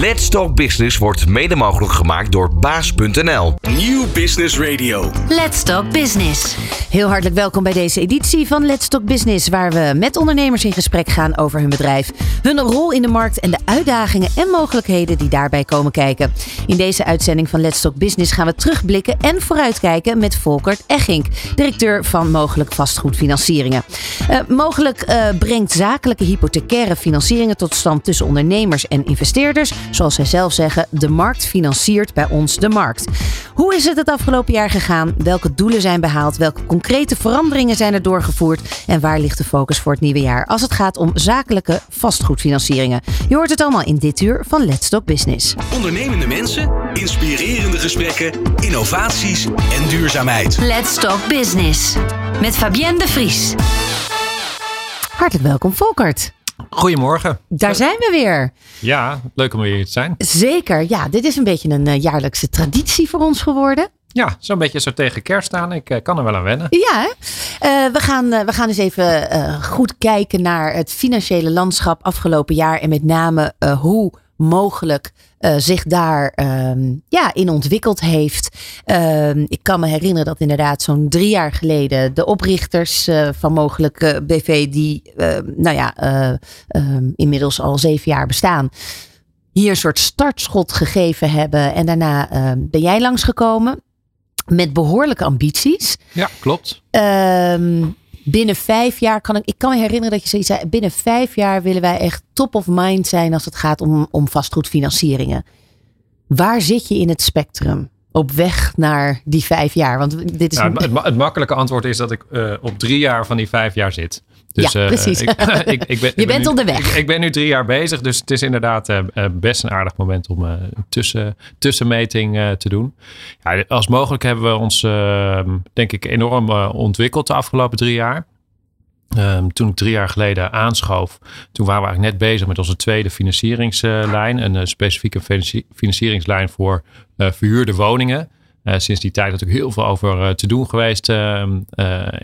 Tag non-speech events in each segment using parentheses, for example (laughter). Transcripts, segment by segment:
Let's Talk Business wordt mede mogelijk gemaakt door baas.nl. Nieuw Business Radio. Let's Talk Business. Heel hartelijk welkom bij deze editie van Let's Talk Business, waar we met ondernemers in gesprek gaan over hun bedrijf, hun rol in de markt en de uitdagingen en mogelijkheden die daarbij komen kijken. In deze uitzending van Let's Talk Business gaan we terugblikken en vooruitkijken met Volkert Echink, directeur van Mogelijk Vastgoedfinancieringen. Uh, mogelijk uh, brengt zakelijke hypothecaire financieringen tot stand tussen ondernemers en investeerders. Zoals zij zelf zeggen, de markt financiert bij ons de markt. Hoe is het het afgelopen jaar gegaan? Welke doelen zijn behaald? Welke concrete veranderingen zijn er doorgevoerd? En waar ligt de focus voor het nieuwe jaar als het gaat om zakelijke vastgoedfinancieringen? Je hoort het allemaal in dit uur van Let's Talk Business. Ondernemende mensen, inspirerende gesprekken, innovaties en duurzaamheid. Let's Talk Business. Met Fabienne de Vries. Hartelijk welkom, Volkert. Goedemorgen. Daar zijn we weer. Ja, leuk om weer hier te zijn. Zeker. Ja, dit is een beetje een uh, jaarlijkse traditie voor ons geworden. Ja, zo'n beetje zo tegen kerst staan. Ik uh, kan er wel aan wennen. Ja, uh, we, gaan, we gaan dus even goed kijken naar het financiële landschap afgelopen jaar. En met name hoe mogelijk uh, zich daar um, ja, in ontwikkeld heeft. Uh, ik kan me herinneren dat inderdaad zo'n drie jaar geleden de oprichters uh, van mogelijk BV, die nou ja, ehm, inmiddels al zeven jaar bestaan, hier een soort startschot gegeven hebben. En daarna ehm, ben jij langsgekomen met behoorlijke ambities. Ja, klopt binnen vijf jaar kan ik. Ik kan me herinneren dat je zoiets zei. Binnen vijf jaar willen wij echt top of mind zijn als het gaat om, om vastgoedfinancieringen. Waar zit je in het spectrum? Op weg naar die vijf jaar? Want dit is nou, het, het, makkelijke antwoord is dat ik uh, op drie jaar van die vijf jaar zit. Dus, ja, precies. Uh, ik, (laughs) ik, ik ben, je bent nu, onderweg. Ik, ben nu drie jaar bezig, dus het is inderdaad uh, best een aardig moment om een tussen, tussenmeting te doen. Ja, als mogelijk hebben we ons, ehm, denk ik, enorm ontwikkeld de afgelopen drie jaar. Um, toen ik drie jaar geleden aanschoof, toen waren we eigenlijk net bezig met onze tweede financieringslijn. Een specifieke financieringslijn voor uh, verhuurde woningen. Uh, sinds die tijd natuurlijk heel veel over te doen geweest ehm,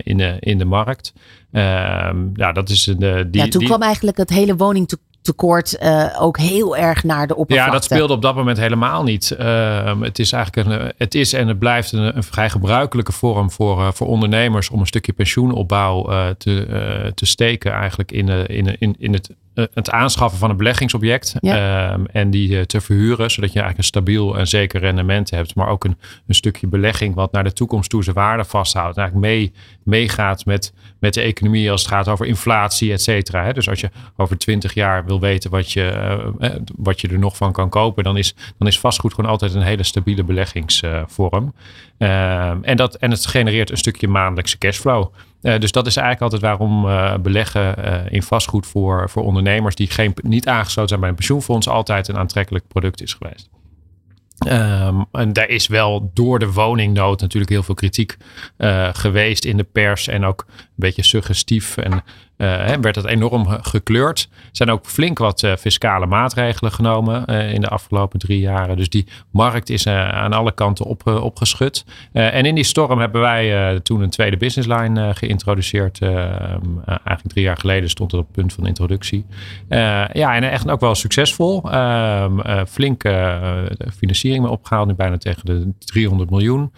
in, de, in de markt. Ehm, ja, dat is de, die, ja, toen die... kwam eigenlijk het hele woning tekort uh, ook heel erg naar de oppervlakte. Ja, dat speelde op dat moment helemaal niet. Uh, het is eigenlijk een, het is en het blijft een, een vrij gebruikelijke vorm voor, uh, voor ondernemers om een stukje pensioenopbouw te, te steken eigenlijk in, in, in, in het eh, het aanschaffen van een beleggingsobject ehm, en die eh, te verhuren, zodat je eigenlijk een stabiel en zeker rendement hebt, maar ook een, een stukje belegging wat naar de toekomst toe zijn waarde vasthoudt. En eigenlijk mee, meegaat met, met de economie als het gaat over inflatie, et cetera. Dus als je over twintig jaar wil weten wat je, uh, wat je er nog van kan kopen, dan is, dan is vastgoed gewoon altijd een hele stabiele beleggingsvorm. Uh, en, dat, en het genereert een stukje maandelijkse cashflow. Uh, dus dat is eigenlijk altijd waarom uh, beleggen uh, in vastgoed voor, voor ondernemers die geen, niet aangesloten zijn bij een pensioenfonds altijd een aantrekkelijk product is geweest. Um, en daar is wel door de woningnood natuurlijk heel veel kritiek geweest in de pers en ook een beetje suggestief en uh, werd het enorm gekleurd. Er zijn ook flink wat uh, fiscale maatregelen genomen uh, in de afgelopen drie jaren. Dus die markt is aan alle kanten op, opgeschud. en in die storm hebben wij toen een tweede businessline geïntroduceerd. eigenlijk drie jaar geleden stond het op het punt van introductie. ja, en echt ook wel succesvol. Ehm, flink financiering opgehaald, nu bijna tegen de 300 miljoen.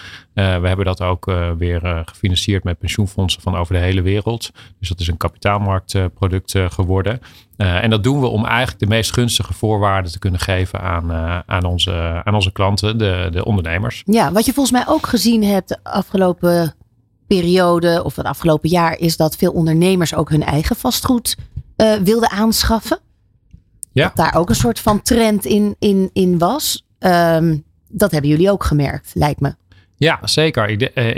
We hebben dat ook weer gefinancierd met pensioenfondsen van over de hele wereld. Dus dat is een kapitaal kapitaalmarktproduct eh, geworden. En dat doen we om eigenlijk de meest gunstige voorwaarden te kunnen geven aan, aan, onze, aan onze klanten, de, de ondernemers. Ja, wat je volgens mij ook gezien hebt de afgelopen periode of het afgelopen jaar, is dat veel ondernemers ook hun eigen vastgoed wilden aanschaffen. Ja. Dat daar ook een soort van trend in, in, in was. Um, dat hebben jullie ook gemerkt, lijkt me. Ja, zeker. Ik, uh,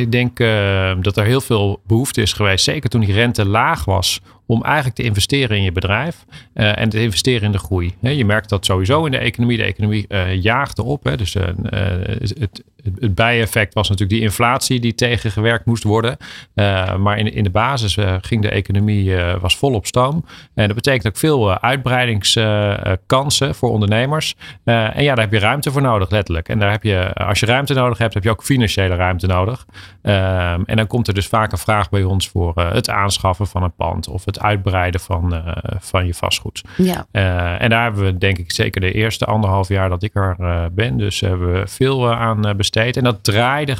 ik denk uh, dat er heel veel behoefte is geweest, zeker toen die rente laag was, om eigenlijk te investeren in je bedrijf uh, en te investeren in de groei. je merkt dat sowieso in de economie. De economie jaagt erop. Hè. Dus het, het bijeffect was natuurlijk die inflatie die tegengewerkt moest worden. Maar in, in de basis ging de economie was vol op stoom. En dat betekent ook veel uitbreidingskansen voor ondernemers. en ja, daar heb je ruimte voor nodig, letterlijk. En daar heb je, als je ruimte nodig hebt, heb je ook financiële ruimte nodig. en dan komt er dus vaak een vraag bij ons voor het aanschaffen van een pand of uitbreiden van, van je vastgoed. Ja. en daar hebben we denk ik zeker de eerste anderhalf jaar dat ik er ben. Dus hebben we veel aan besteed. En dat draaide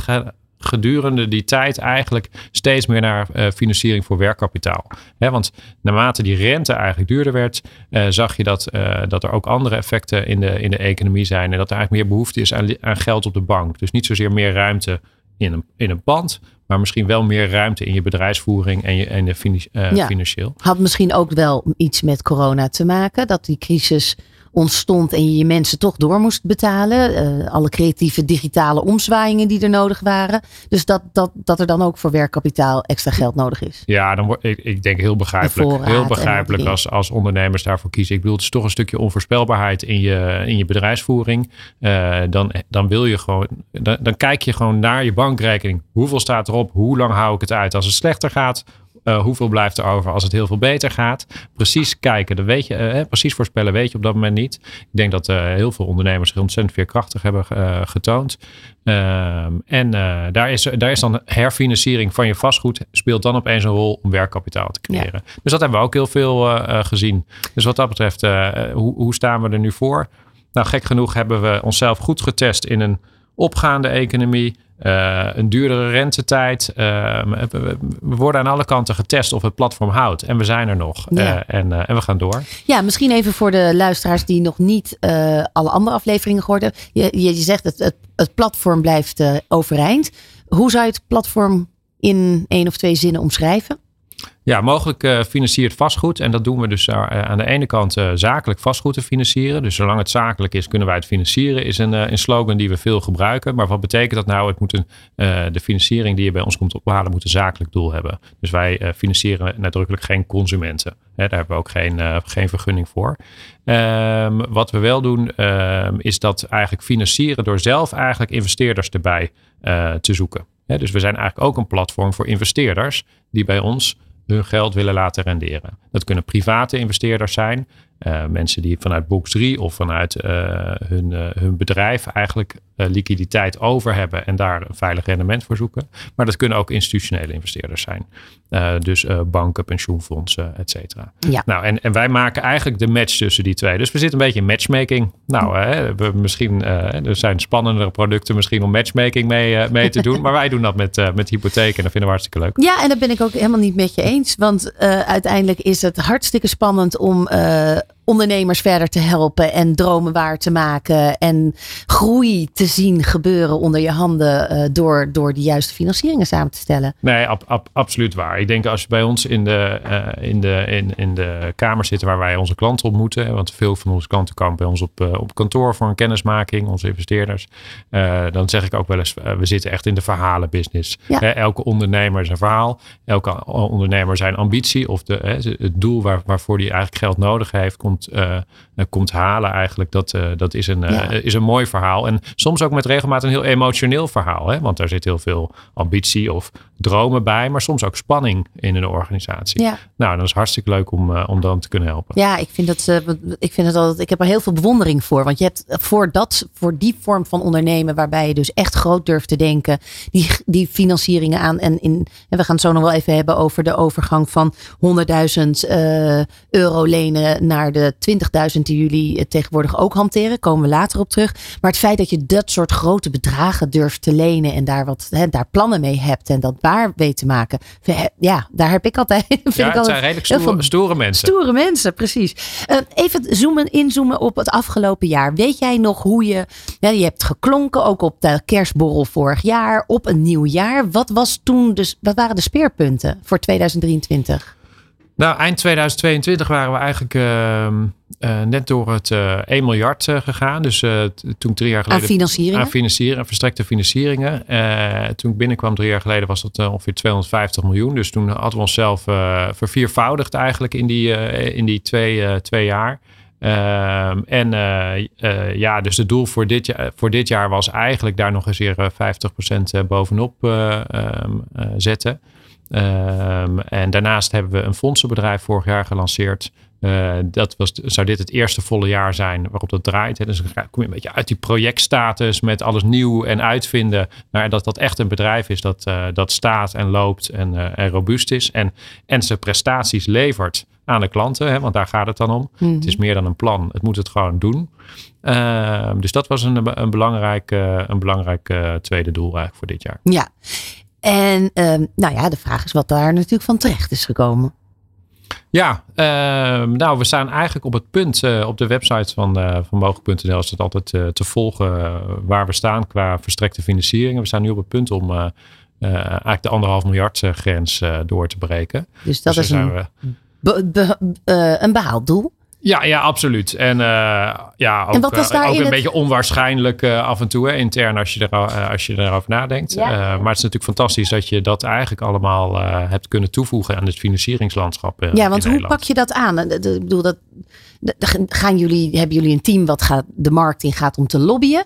gedurende die tijd eigenlijk steeds meer naar uh, financiering voor werkkapitaal. want naarmate die rente eigenlijk duurder werd, uh, zag je dat, uh, dat er ook andere effecten in de, in de economie zijn. En dat er eigenlijk meer behoefte is aan, aan geld op de bank. Dus niet zozeer meer ruimte in een, in een pand, maar misschien wel meer ruimte in je bedrijfsvoering en, je, en de ja. financieel. Had misschien ook wel iets met corona te maken, dat die crisis ontstond en je je mensen toch door moest betalen. Uh, alle creatieve digitale omzwaaiingen die er nodig waren. Dus dat, dat, dat er dan ook voor werkkapitaal extra geld nodig is. Ja, dan word, ik, ik denk heel begrijpelijk. Heel begrijpelijk als, als ondernemers daarvoor kiezen. Ik bedoel, het is toch een stukje onvoorspelbaarheid in je, in je bedrijfsvoering. Uh, dan, dan wil je gewoon, dan, dan kijk je gewoon naar je bankrekening. Hoeveel staat erop? Hoe lang hou ik het uit? Als het slechter gaat, uh, hoeveel blijft er over als het heel veel beter gaat? Precies kijken, dat weet je, uh, precies voorspellen weet je op dat moment niet. Ik denk dat uh, heel veel ondernemers zich ontzettend veerkrachtig hebben getoond. Ehm, en daar, is, daar is dan herfinanciering van je vastgoed speelt dan opeens een rol om werkkapitaal te creëren. Dus dat hebben we ook heel veel gezien. Dus wat dat betreft, hoe, hoe staan we er nu voor? Nou, gek genoeg hebben we onszelf goed getest in een opgaande economie. Uh, een duurdere rentetijd. Uh, we worden aan alle kanten getest of het platform houdt. En we zijn er nog. Uh, en, en we gaan door. Ja, misschien even voor de luisteraars die nog niet alle andere afleveringen gehoord hebben. Je, je zegt het, het, het platform blijft overeind. Hoe zou je het platform in één of twee zinnen omschrijven? Ja, mogelijk uh, financiert vastgoed. En dat doen we dus uh, aan de ene kant uh, zakelijk vastgoed te financieren. Dus zolang het zakelijk is, kunnen wij het financieren. Is een, een slogan die we veel gebruiken. Maar wat betekent dat nou? Het moet een, de financiering die je bij ons komt ophalen, moet een zakelijk doel hebben. Dus wij financieren nadrukkelijk geen consumenten. Hè, daar hebben we ook geen, geen vergunning voor. Um, wat we wel doen, um, is dat eigenlijk financieren door zelf eigenlijk investeerders erbij te zoeken. dus we zijn eigenlijk ook een platform voor investeerders die bij ons hun geld willen laten renderen. Dat kunnen private investeerders zijn, uh, mensen die vanuit Box 3 of vanuit uh, hun, uh, hun bedrijf eigenlijk liquiditeit over hebben en daar een veilig rendement voor zoeken. Maar dat kunnen ook institutionele investeerders zijn. dus banken, pensioenfondsen, et cetera. Ja. Nou, en, en wij maken eigenlijk de match tussen die twee. Dus we zitten een beetje in matchmaking. Nou, hè, we misschien, er zijn spannendere producten misschien om matchmaking mee, mee te doen. (laughs) maar wij doen dat met, met hypotheek en dat vinden we hartstikke leuk. Ja, en dat ben ik ook helemaal niet met je eens. Want uiteindelijk is het hartstikke spannend om ondernemers verder te helpen en dromen waar te maken en groei te zien gebeuren onder je handen uh, door, door de juiste financieringen samen te stellen. Nee, ab, ab, absoluut waar. Ik denk als je bij ons in de, uh, in, de, in, in de kamer zit waar wij onze klanten ontmoeten, want veel van onze klanten komen bij ons op, uh, op kantoor voor een kennismaking, onze investeerders, dan zeg ik ook wel eens, we zitten echt in de verhalenbusiness. Ja. elke ondernemer is een verhaal, elke ondernemer zijn ambitie of de, het doel waar, waarvoor die eigenlijk geld nodig heeft, komt komt, uh, komt halen eigenlijk. Dat, uh, dat is, een, is een mooi verhaal. En soms ook met regelmaat een heel emotioneel verhaal. Hè? Want daar zit heel veel ambitie of dromen bij. Maar soms ook spanning in een organisatie. Ja. Nou, dat is hartstikke leuk om, om dan te kunnen helpen. Ja, ik vind dat, ik vind het altijd, ik heb er heel veel bewondering voor. Want je hebt voor, dat, voor die vorm van ondernemen waarbij je dus echt groot durft te denken. Die, die financieringen aan. En, in, en we gaan het zo nog wel even hebben over de overgang van 100.000 euro lenen naar de de 20.000 die jullie eh, tegenwoordig ook hanteren, komen we later op terug. Maar het feit dat je dat soort grote bedragen durft te lenen en daar, wat, hè, daar plannen mee hebt en dat waar weet te maken. Ja, daar heb ik altijd. (laughs) Vind ja, ik het zijn redelijk stoere, stoere, mensen. Stoere mensen, precies. Uh, even zoomen, inzoomen op het afgelopen jaar. Weet jij nog hoe je. Ja, je hebt geklonken ook op de kerstborrel vorig jaar, op een nieuw jaar. Wat, was toen dus, wat waren de speerpunten voor 2023? Nou, eind 2022 waren we eigenlijk uh, uh, net door het uh, eh, 1 miljard eh, gegaan. Dus toen drie jaar geleden. Aan financieringen? Aan financieren, verstrekte financieringen. toen ik binnenkwam drie jaar geleden was dat ongeveer 250 miljoen. Dus toen hadden we onszelf verviervoudigd eigenlijk in die, in die twee, twee jaar. Uh, en ja, dus het doel voor dit, jaar, voor dit jaar was eigenlijk daar nog eens weer 50% bovenop ehm, zetten. Ehm, en daarnaast hebben we een fondsenbedrijf vorig jaar gelanceerd. Uh, dat was, zou dit het eerste volle jaar zijn waarop dat draait. Hè? Dus dan kom je een beetje uit die projectstatus met alles nieuw en uitvinden. Naar dat dat echt een bedrijf is dat, uh, dat staat en loopt en, uh, en robuust is. En, en zijn prestaties levert aan de klanten. Hè? Want daar gaat het dan om. Mm -hmm. Het is meer dan een plan. Het moet het gewoon doen. Ehm, dus dat was een, een belangrijk, een belangrijk tweede doel eigenlijk voor dit jaar. Ja. En uh, nou ja, de vraag is wat daar natuurlijk van terecht is gekomen. Ja, uh, nou, we staan eigenlijk op het punt uh, op de website van, uh, van Mogen.nl is het altijd te volgen waar we staan qua verstrekte financiering. We staan nu op het punt om eigenlijk de anderhalf miljard grens door te breken. Dus dat dus is een, we... be, be, een behaald doel. Ja, ja, absoluut. En uh, ja, ook, en wat was uh, ook een het... beetje onwaarschijnlijk uh, af en toe, hè, intern, als je, er, als je erover nadenkt. Ja. maar het is natuurlijk fantastisch dat je dat eigenlijk allemaal hebt kunnen toevoegen aan het financieringslandschap. ja, want hoe pak je dat aan? Ik bedoel, dat, gaan jullie, hebben jullie een team wat gaat, de markt in gaat om te lobbyen?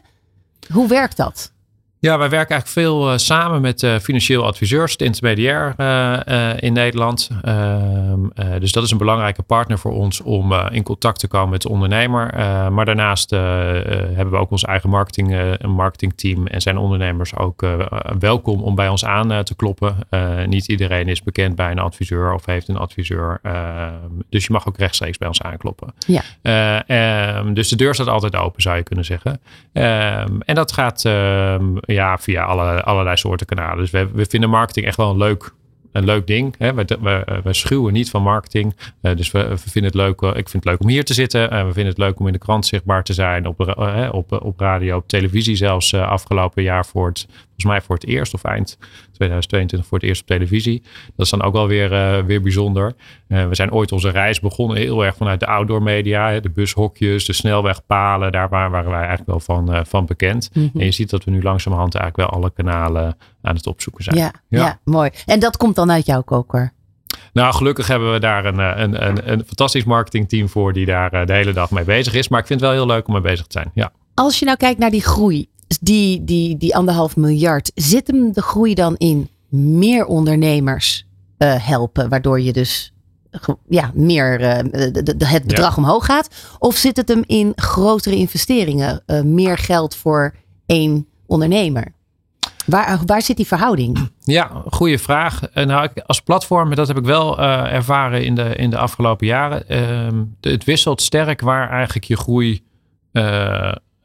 Hoe werkt dat? Ja, wij werken eigenlijk veel uh, samen met uh, financieel adviseurs, de intermediair uh, in Nederland. Ehm, dus dat is een belangrijke partner voor ons om in contact te komen met de ondernemer. maar daarnaast hebben we ook ons eigen marketing, een marketingteam en zijn ondernemers ook welkom om bij ons aan te kloppen. niet iedereen is bekend bij een adviseur of heeft een adviseur. Ehm, dus je mag ook rechtstreeks bij ons aankloppen. Ja. Um, dus de deur staat altijd open, zou je kunnen zeggen. en dat gaat ja, via alle, allerlei soorten kanalen. Dus we, we vinden marketing echt wel een leuk, een leuk ding. Hè? We, we, we schuwen niet van marketing. Uh, dus we, vinden het leuk. Uh, ik vind het leuk om hier te zitten. En uh, we vinden het leuk om in de krant zichtbaar te zijn. Op, op, op radio, op televisie zelfs afgelopen jaar voor het, volgens mij voor het eerst of eind 2022 voor het eerst op televisie. Dat is dan ook wel weer, uh, weer bijzonder. Uh, we zijn ooit onze reis begonnen heel erg vanuit de outdoor media. Hè, de bushokjes, de snelwegpalen. Daar waren, waren wij eigenlijk wel van, uh, van bekend. Mm -hmm. En je ziet dat we nu langzamerhand eigenlijk wel alle kanalen aan het opzoeken zijn. Ja, ja. ja mooi. En dat komt dan uit jouw koker? Nou, gelukkig hebben we daar een, een, een, een fantastisch marketingteam voor die daar de hele dag mee bezig is. Maar ik vind het wel heel leuk om mee bezig te zijn. Ja. Als je nou kijkt naar die groei, die, die, die anderhalf miljard, zit hem de groei dan in meer ondernemers uh, helpen, waardoor je dus ja, meer uh, de, de, het bedrag ja. omhoog gaat? Of zit het hem in grotere investeringen, uh, meer geld voor één ondernemer? Waar, waar zit die verhouding? Ja, goede vraag. Nou, als platform, dat heb ik wel ervaren in de, in de afgelopen jaren. Uh, het wisselt sterk waar eigenlijk je groei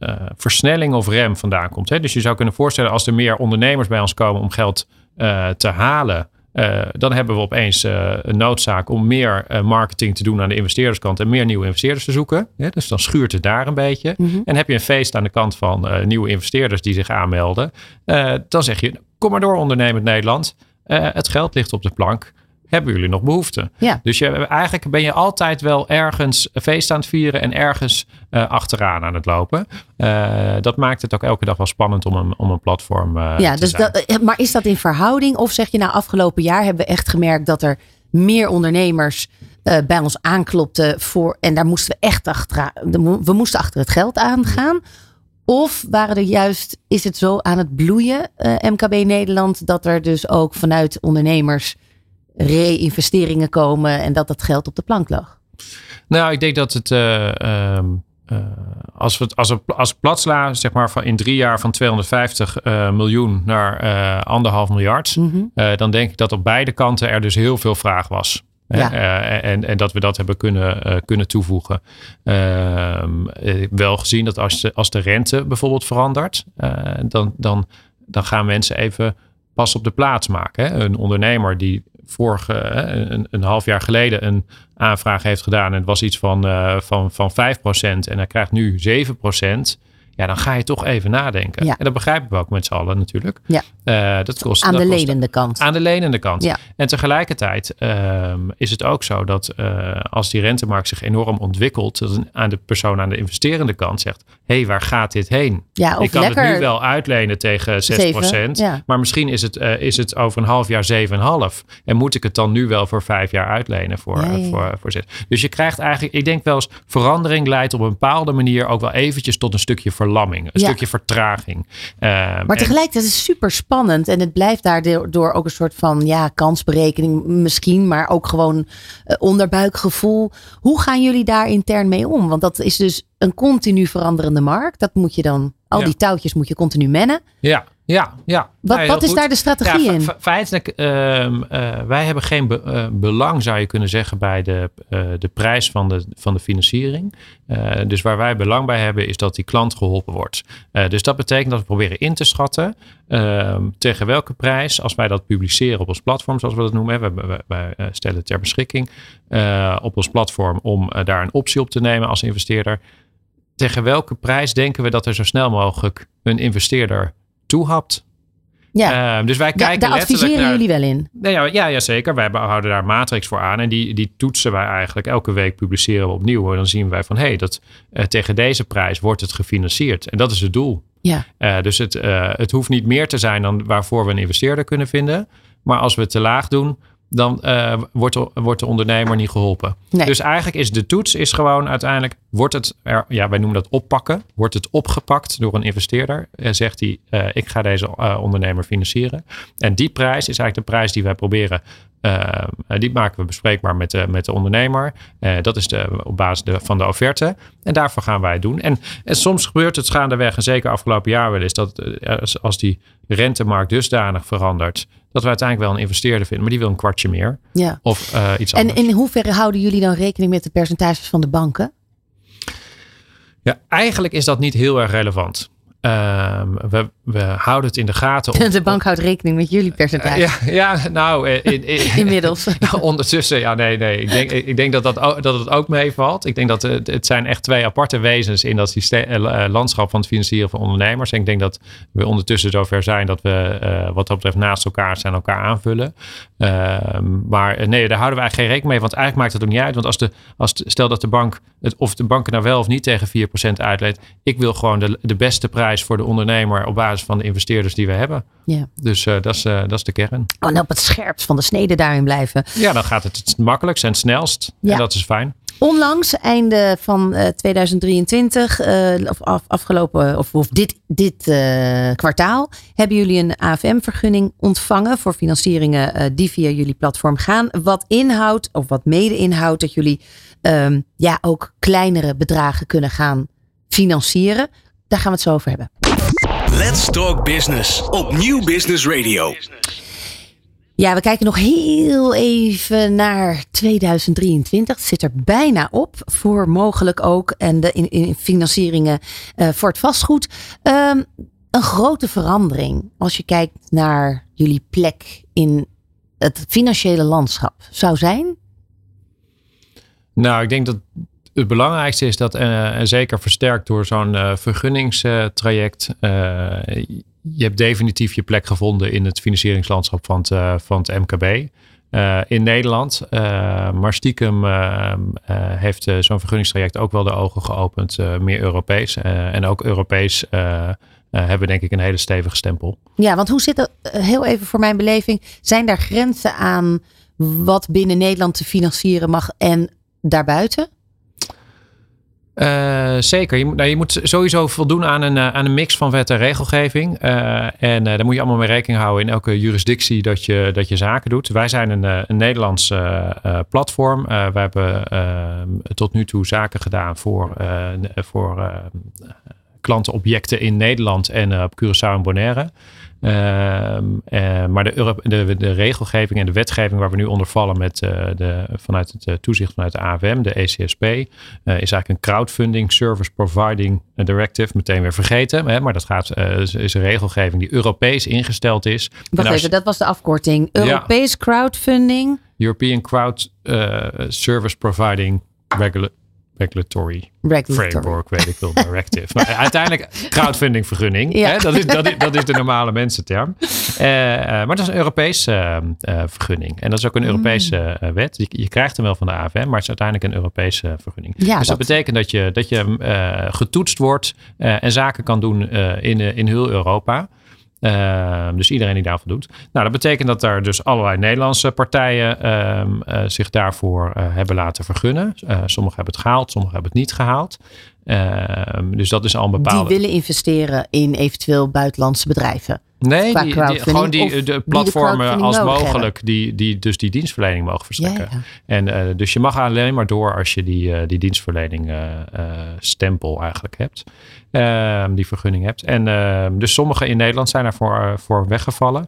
uh, uh, versnelling of rem vandaan komt. Hè? Dus je zou kunnen voorstellen als er meer ondernemers bij ons komen om geld uh, te halen. Uh, dan hebben we opeens een noodzaak om meer marketing te doen aan de investeerderskant en meer nieuwe investeerders te zoeken. Dus dan schuurt het daar een beetje. Mm -hmm. En heb je een feest aan de kant van nieuwe investeerders die zich aanmelden. dan zeg je, kom maar door ondernemend Nederland. het geld ligt op de plank hebben jullie nog behoefte? Ja. Dus je, eigenlijk ben je altijd wel ergens feest aan het vieren en ergens uh, achteraan aan het lopen. Uh, dat maakt het ook elke dag wel spannend om een, om een platform uh, ja, te dus zijn. Dat, maar is dat in verhouding? Of zeg je nou afgelopen jaar hebben we echt gemerkt dat er meer ondernemers bij ons aanklopten voor en daar moesten we echt achteraan. We moesten achter het geld aangaan. Of waren er juist, is het zo aan het bloeien, MKB Nederland, dat er dus ook vanuit ondernemers re-investeringen komen en dat dat geld op de plank lag? Nou, ik denk dat het. Uh, uh, als we het als, als platsla, zeg maar, van in drie jaar van 250 miljoen naar anderhalf miljard. Mm -hmm. dan denk ik dat op beide kanten er dus heel veel vraag was. Ja. en, en dat we dat hebben kunnen, kunnen toevoegen. Ehm, wel gezien dat als de, als de rente bijvoorbeeld verandert, dan, dan, dan gaan mensen even pas op de plaats maken. Hè? Een ondernemer die vorige, een, een, half jaar geleden een aanvraag heeft gedaan. En het was iets van, uh, van, van 5% en hij krijgt nu 7%. Ja, dan ga je toch even nadenken. Ja. En dat begrijpen we ook met z'n allen natuurlijk. Ja. Uh, dat kost, aan dat de kost, lenende kant. Aan de lenende kant. Ja. En tegelijkertijd uh, is het ook zo dat uh, als die rentemarkt zich enorm ontwikkelt, dat aan de persoon aan de investerende kant zegt: hé, hey, waar gaat dit heen? Ja, of Ik kan lekker het nu wel uitlenen tegen 6%, 7, ja. maar misschien is het, is het over een half jaar 7,5. En moet ik het dan nu wel voor vijf jaar uitlenen voor, ja. voor, voor 6? Dus je krijgt eigenlijk, ik denk wel eens, verandering leidt op een bepaalde manier ook wel eventjes tot een stukje verlamming, een Ja. stukje vertraging. Eh, Maar tegelijkertijd is het super spannend. En het blijft daardoor ook een soort van ja, kansberekening misschien. Maar ook gewoon eh, onderbuikgevoel. Hoe gaan jullie daar intern mee om? Want dat is dus een continu veranderende markt. Dat moet je dan, al Ja. die touwtjes moet je continu mennen. Ja, ja, ja. Wat, wat is goed. daar de strategie Ja, in? fe- fe- feitelijk, ehm, eh, wij hebben geen be- eh, belang, zou je kunnen zeggen, bij de, eh, de prijs van de, van de financiering. Dus waar wij belang bij hebben, is dat die klant geholpen wordt. Dus dat betekent dat we proberen in te schatten ehm, tegen welke prijs, als wij dat publiceren op ons platform, zoals we dat noemen. hè, Wij, wij, wij, stellen het ter beschikking op ons platform om daar een optie op te nemen als investeerder. Tegen welke prijs denken we dat er zo snel mogelijk een investeerder toehapt? ja, Ehm, dus wij Da- kijken daar adviseren naar... jullie wel in. Nee, ja, ja, ja, zeker. Wij houden daar matrix voor aan. En die, die toetsen wij eigenlijk. Elke week publiceren we opnieuw. En dan zien wij van... hé, hey, dat eh, tegen deze prijs wordt het gefinancierd. En dat is het doel. Ja. Eh, dus het, eh, het hoeft niet meer te zijn dan waarvoor we een investeerder kunnen vinden. Maar als we het te laag doen... dan eh, wordt, de, wordt de ondernemer niet geholpen. Nee. Dus eigenlijk is de toets is gewoon uiteindelijk... wordt het, er, ja, wij noemen dat oppakken. Wordt het opgepakt door een investeerder? En zegt hij, eh, ik ga deze eh, ondernemer financieren. En die prijs is eigenlijk de prijs die wij proberen... eh, die maken we bespreekbaar met de, met de ondernemer. Eh, dat is de, op basis de, van de offerte. En daarvoor gaan wij het doen. En, en soms gebeurt het gaandeweg, en zeker afgelopen jaar wel eens, dat eh, als, als die rentemarkt dusdanig verandert, dat we uiteindelijk wel een investeerder vinden, maar die wil een kwartje meer. Ja. Of iets En anders. in hoeverre houden jullie dan rekening met de percentages van de banken? Ja, eigenlijk is dat niet heel erg relevant. Ehm, we, we houden het in de gaten. Of, (laughs) De bank houdt rekening met jullie percentage. ja, ja, nou, eh, in, in, (laughs) Inmiddels. (laughs) ondertussen, ja, nee, nee. Ik denk, ik denk dat, dat, ook- dat het ook meevalt. Ik denk dat het, het zijn echt twee aparte wezens in dat systeem, eh, landschap van het financieren van ondernemers. En ik denk dat we ondertussen zover zijn dat we eh, wat dat betreft naast elkaar zijn, elkaar aanvullen. Ehm, maar eh, nee, daar houden we eigenlijk geen rekening mee. Want eigenlijk maakt het ook niet uit. Want als de, als de- stel dat de bank, het, of de bank er nou wel of niet tegen 4% uitleent. Ik wil gewoon de, de beste prijs voor de ondernemer op basis van de investeerders die we hebben. Ja. Dus eh, dat, is, eh, dat is de kern. Oh, en op het scherpst van de snede daarin blijven. Ja, dan gaat het het makkelijkst en het snelst. Ja. En dat is fijn. Onlangs, einde van eh, 2023, eh, of af, afgelopen, of, of dit, dit kwartaal, hebben jullie een AFM-vergunning ontvangen voor financieringen die via jullie platform gaan. Wat inhoudt, of wat mede inhoudt, dat jullie ehm, ja, ook kleinere bedragen kunnen gaan financieren. Daar gaan we het zo over hebben. Let's Talk Business op Nieuw Business Radio. Ja, we kijken nog heel even naar 2023. Het zit er bijna op voor mogelijk ook. En de in, in financieringen eh, voor het vastgoed. Ehm, een grote verandering als je kijkt naar jullie plek in het financiële landschap zou zijn. Nou, ik denk dat het belangrijkste is dat, eh, en zeker versterkt door zo'n eh, vergunningstraject, eh, je hebt definitief je plek gevonden in het financieringslandschap van het, van het MKB. in Nederland. Maar stiekem heeft zo'n vergunningstraject ook wel de ogen geopend, meer Europees. En ook Europees eh, hebben denk ik een hele stevige stempel. Ja, want hoe zit eh, heel even voor mijn beleving, zijn daar grenzen aan wat binnen Nederland te financieren mag en daarbuiten? Eh, zeker. Je moet, nou, je moet sowieso voldoen aan een, eh, aan een mix van wet en regelgeving. Eh, en daar moet je allemaal mee rekening houden in elke jurisdictie dat je, dat je zaken doet. Wij zijn een, een Nederlands platform. We hebben eh, tot nu toe zaken gedaan voor, voor klantenobjecten in Nederland en eh, op Curaçao en Bonaire. Ehm, eh, maar de, de, de regelgeving en de wetgeving waar we nu onder vallen met, eh, de, vanuit het toezicht vanuit de AFM, de ECSP, is eigenlijk een crowdfunding service providing directive. Meteen weer vergeten, hè, maar dat gaat, is, een regelgeving die Europees ingesteld is. Wacht als- even, dat was de afkorting. Ja. Europees crowdfunding. European Crowd eh, Service Providing Regula- Regulatory Regulatory. Framework, weet ik wel, directive. maar uiteindelijk crowdfunding vergunning. Ja. Hè? Dat, is, dat, is, dat is de normale mensenterm. Eh, maar dat is een Europese eh, vergunning. En dat is ook een Europese eh, wet. Je, je krijgt hem wel van de AFM, maar het is uiteindelijk een Europese vergunning. Ja, dus dat, dat- betekent dat je, dat je getoetst wordt en zaken kan doen in, in heel Europa. Ehm, dus iedereen die daarvoor doet. Nou, dat betekent dat er dus allerlei Nederlandse partijen ehm, eh, zich daarvoor eh, hebben laten vergunnen. Uh, sommigen hebben het gehaald, sommigen hebben het niet gehaald. Ehm, dus dat is al een bepaalde. Die willen investeren in eventueel buitenlandse bedrijven. Nee, die, die, gewoon die, de platformen als mogelijk die, die dus die dienstverlening mogen verstrekken. En dus je mag alleen maar door als je die, die dienstverlening stempel eigenlijk hebt. Ehm, die vergunning hebt. En ehm, dus sommige in Nederland zijn daarvoor uh, voor weggevallen.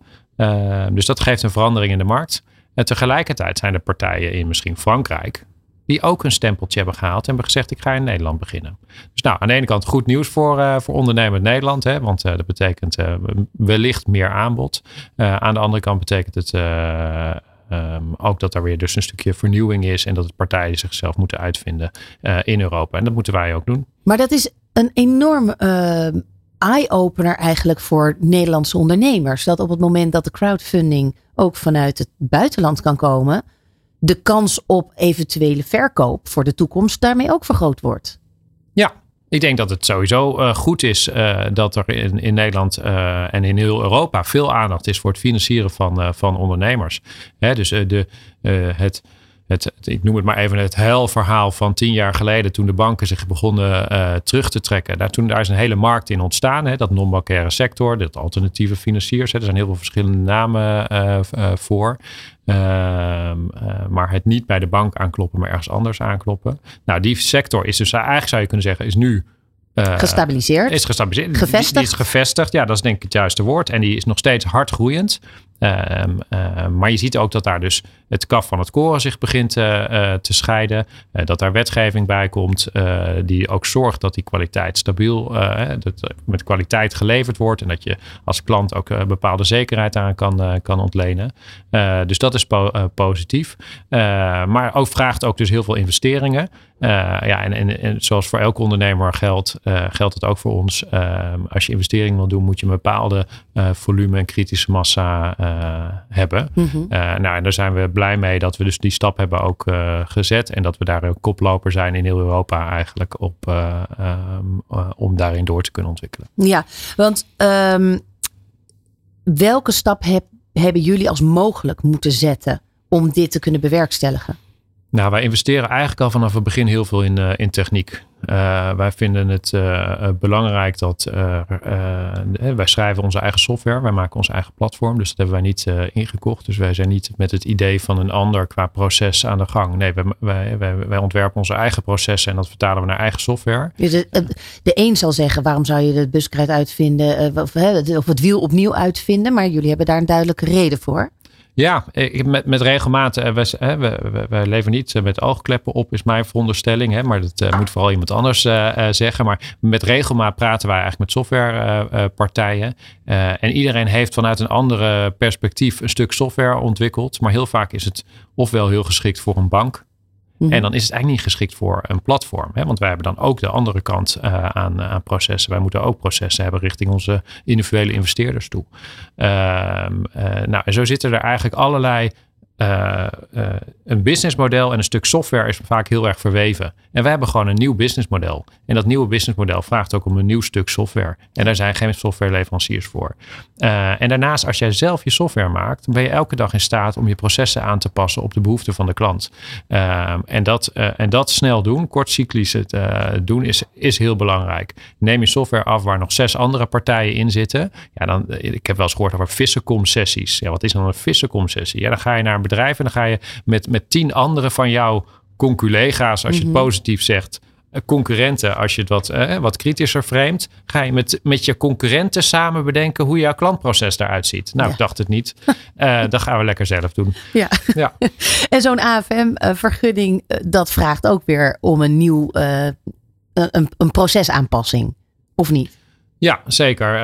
Dus dat geeft een verandering in de markt. En tegelijkertijd zijn er partijen in misschien Frankrijk die ook een stempeltje hebben gehaald en hebben gezegd ik ga in Nederland beginnen. Dus nou, aan de ene kant goed nieuws voor, uh, voor ondernemend Nederland, hè, want uh, dat betekent uh, wellicht meer aanbod. aan de andere kant betekent het um, ook dat er weer dus een stukje vernieuwing is en dat het partijen zichzelf moeten uitvinden in Europa. En dat moeten wij ook doen. Maar dat is een enorm eye-opener eigenlijk voor Nederlandse ondernemers. Dat op het moment dat de crowdfunding ook vanuit het buitenland kan komen, de kans op eventuele verkoop voor de toekomst daarmee ook vergroot wordt. Ja, ik denk dat het sowieso uh, goed is uh, dat er in, in Nederland uh, en in heel Europa veel aandacht is voor het financieren van, van ondernemers. Hè, dus de, het het, ik noem het maar even het huilverhaal van tien jaar geleden toen de banken zich begonnen terug te trekken. Daar, toen, daar is een hele markt in ontstaan, hè, dat non-bankaire sector, dat alternatieve financiers. Er zijn heel veel verschillende namen voor. Ehm, maar het niet bij de bank aankloppen, maar ergens anders aankloppen. Nou, die sector is dus eigenlijk zou je kunnen zeggen, is nu uh, gestabiliseerd. Is gestabiliseerd. Gevestigd. Die, is gevestigd, ja, dat is denk ik het juiste woord. En die is nog steeds hard groeiend. Uh, uh, maar je ziet ook dat daar dus het kaf van het koren zich begint uh, te scheiden. dat daar wetgeving bij komt die ook zorgt dat die kwaliteit stabiel, dat met kwaliteit geleverd wordt. En dat je als klant ook bepaalde zekerheid aan kan, kan ontlenen. dus dat is po positief. maar ook vraagt ook dus heel veel investeringen. ja, en, en, en, zoals voor elke ondernemer geldt, geldt het ook voor ons. Als je investeringen wil doen, moet je een bepaalde volume en kritische massa hebben. Mm -hmm. nou, en daar zijn we blij mee dat we dus die stap hebben ook uh, gezet. En dat we daar een koploper zijn in heel Europa eigenlijk op um, om daarin door te kunnen ontwikkelen. Ja, want um, welke stap heb, hebben jullie als mogelijk moeten zetten om dit te kunnen bewerkstelligen? Nou, wij investeren eigenlijk al vanaf het begin heel veel in, uh, in techniek. Uh, wij vinden het uh, belangrijk dat wij schrijven onze eigen software. Wij maken ons eigen platform. Dus dat hebben wij niet ingekocht. Dus wij zijn niet met het idee van een ander qua proces aan de gang. Nee, wij, wij, wij, wij ontwerpen onze eigen processen en dat vertalen we naar eigen software. De, de een zal zeggen, waarom zou je de buskruid uitvinden of, of het wiel opnieuw uitvinden? Maar jullie hebben daar een duidelijke reden voor. Ja, met, met regelmaat. We, we, leven niet met oogkleppen op, is mijn veronderstelling. Hè, maar dat uh, moet vooral iemand anders zeggen. Maar met regelmaat praten wij eigenlijk met softwarepartijen. En iedereen heeft vanuit een andere perspectief een stuk software ontwikkeld. Maar heel vaak is het ofwel heel geschikt voor een bank. En mhm. dan is het eigenlijk niet geschikt voor een platform. Hè? Want wij hebben dan ook de andere kant uh, aan, aan, processen. Wij moeten ook processen hebben richting onze individuele investeerders toe. Uh, uh, nou, en zo zitten er eigenlijk allerlei uh, een businessmodel en een stuk software is vaak heel erg verweven. En we hebben gewoon een nieuw businessmodel. En dat nieuwe businessmodel vraagt ook om een nieuw stuk software. En daar zijn geen softwareleveranciers voor. Uh, en daarnaast, als jij zelf je software maakt, ben je elke dag in staat om je processen aan te passen op de behoeften van de klant. en, dat, en dat snel doen, kortcyclisch het doen, is, is heel belangrijk. Neem je software af waar nog zes andere partijen in zitten. Ja, dan, ik heb wel eens gehoord over vissencom sessies. Ja, wat is dan een vissencom sessie? Ja, dan ga je naar een bedrijf en dan ga je met, met tien andere van jouw conculega's, als je het mhm. positief zegt, eh, concurrenten, als je het wat, eh, wat kritischer framet, ga je met, met je concurrenten samen bedenken hoe jouw klantproces eruit ziet. Nou, ik dacht het niet. Uh, (laughs) dat gaan we lekker zelf doen. Ja. ja. (laughs) en zo'n AFM-vergunning, dat vraagt ook weer om een nieuw uh, een, een procesaanpassing, of niet? Ja, zeker.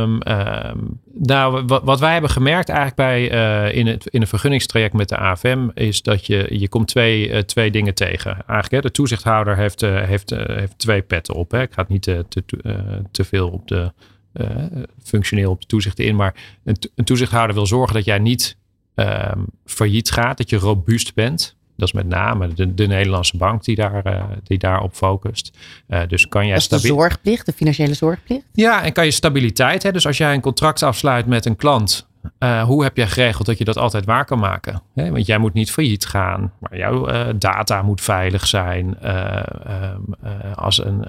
Um, um, nou, wat, wat, wij hebben gemerkt eigenlijk bij uh, in, het, in een vergunningstraject met de AFM is dat je, je komt twee, uh, twee dingen tegen. Eigenlijk, hè, de toezichthouder heeft, uh, heeft, heeft twee petten op. Hè. Ik ga niet te, te, te veel op de functioneel op de toezicht in, maar een, een toezichthouder wil zorgen dat jij niet um, failliet gaat, dat je robuust bent. Dat is met name de, de Nederlandse bank die, daar, uh, die daarop focust. Uh, dus kan jij de zorgplicht, de financiële zorgplicht? Ja, en kan je stabiliteit. Hè? Dus als jij een contract afsluit met een klant uh, hoe heb jij geregeld dat je dat altijd waar kan maken? He, want jij moet niet failliet gaan, maar jouw uh, data moet veilig zijn. Uh, als een,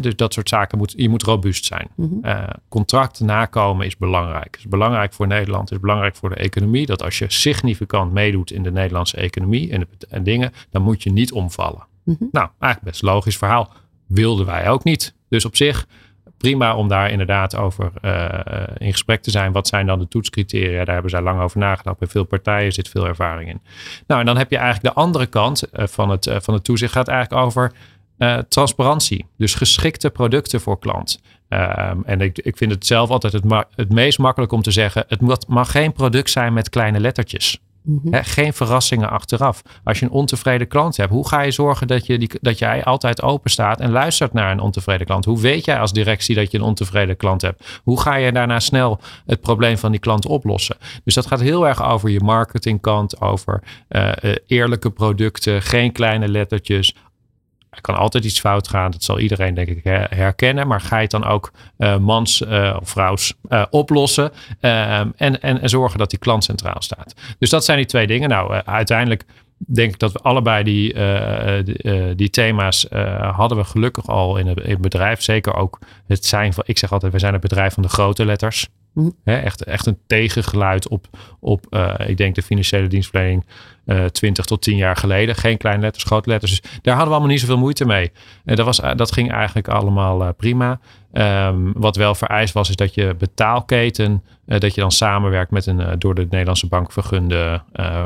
dus dat soort zaken moet je moet robuust zijn. Mm -hmm. contract nakomen is belangrijk. Het is belangrijk voor Nederland, het is belangrijk voor de economie. Dat als je significant meedoet in de Nederlandse economie en, de, en dingen, dan moet je niet omvallen. Mm -hmm. Nou, eigenlijk best logisch verhaal. Wilden wij ook niet. Dus op zich prima om daar inderdaad over uh, in gesprek te zijn. Wat zijn dan de toetscriteria? Daar hebben zij lang over nagedacht. Bij veel partijen zit veel ervaring in. Nou, en dan heb je eigenlijk de andere kant uh, van, het, van het toezicht. Gaat eigenlijk over transparantie. Dus geschikte producten voor klant. Um, en ik, ik vind het zelf altijd het, het meest makkelijk om te zeggen: het mag geen product zijn met kleine lettertjes. -hmm. geen verrassingen achteraf. Als je een ontevreden klant hebt, hoe ga je zorgen dat, je die, dat jij altijd open staat en luistert naar een ontevreden klant? Hoe weet jij als directie dat je een ontevreden klant hebt? Hoe ga je daarna snel het probleem van die klant oplossen? Dus dat gaat heel erg over je marketingkant, over uh, eerlijke producten, geen kleine lettertjes, er kan altijd iets fout gaan. Dat zal iedereen denk ik herkennen. Maar ga je het dan ook uh, mans uh, of vrouws uh, oplossen. en, en, en zorgen dat die klant centraal staat. Dus dat zijn die twee dingen. Nou, uiteindelijk denk ik dat we allebei die, die, die, thema's hadden we gelukkig al in het, in het bedrijf. Zeker ook het zijn van, ik zeg altijd, we zijn het bedrijf van de grote letters. Mm. echt, echt een tegengeluid op, op ik denk de financiële dienstverlening 20 tot 10 jaar geleden. Geen kleine letters, grote letters. Dus daar hadden we allemaal niet zoveel moeite mee. Uh, dat, was, dat ging eigenlijk allemaal uh, prima. Um, wat wel vereist was, is dat je betaalketen, dat je dan samenwerkt met een door de Nederlandse bank vergunde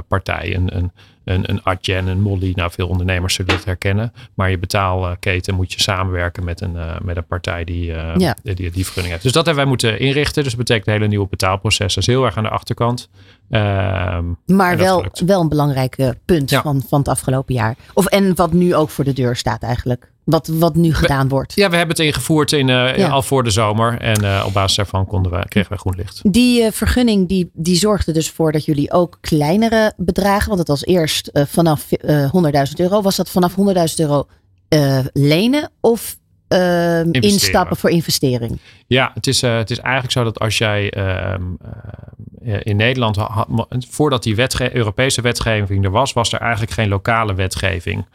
partij. Een, een, een, een Adyen, een Molly. Nou, veel ondernemers zullen het herkennen. Maar je betaalketen moet je samenwerken met een, met een partij die, ja. die, die, vergunning heeft. Dus dat hebben wij moeten inrichten. Dus dat betekent een hele nieuwe betaalproces. Dat is heel erg aan de achterkant. Um, maar wel, wel een belangrijk punt ja. van, van het afgelopen jaar. Of, en wat nu ook voor de deur staat eigenlijk. Wat, wat nu gedaan wordt. Ja, we hebben het ingevoerd in, uh, ja. al voor de zomer. En uh, op basis daarvan konden we, kregen we groen licht. Die uh, vergunning die, die zorgde dus voor dat jullie ook kleinere bedragen. Want het was eerst vanaf 100.000 euro. Was dat vanaf 100.000 euro lenen of uh, instappen voor investering. Ja, het is, uh, het is eigenlijk zo dat als jij uh, in Nederland, voordat die wetge Europese wetgeving er was, was er eigenlijk geen lokale wetgeving.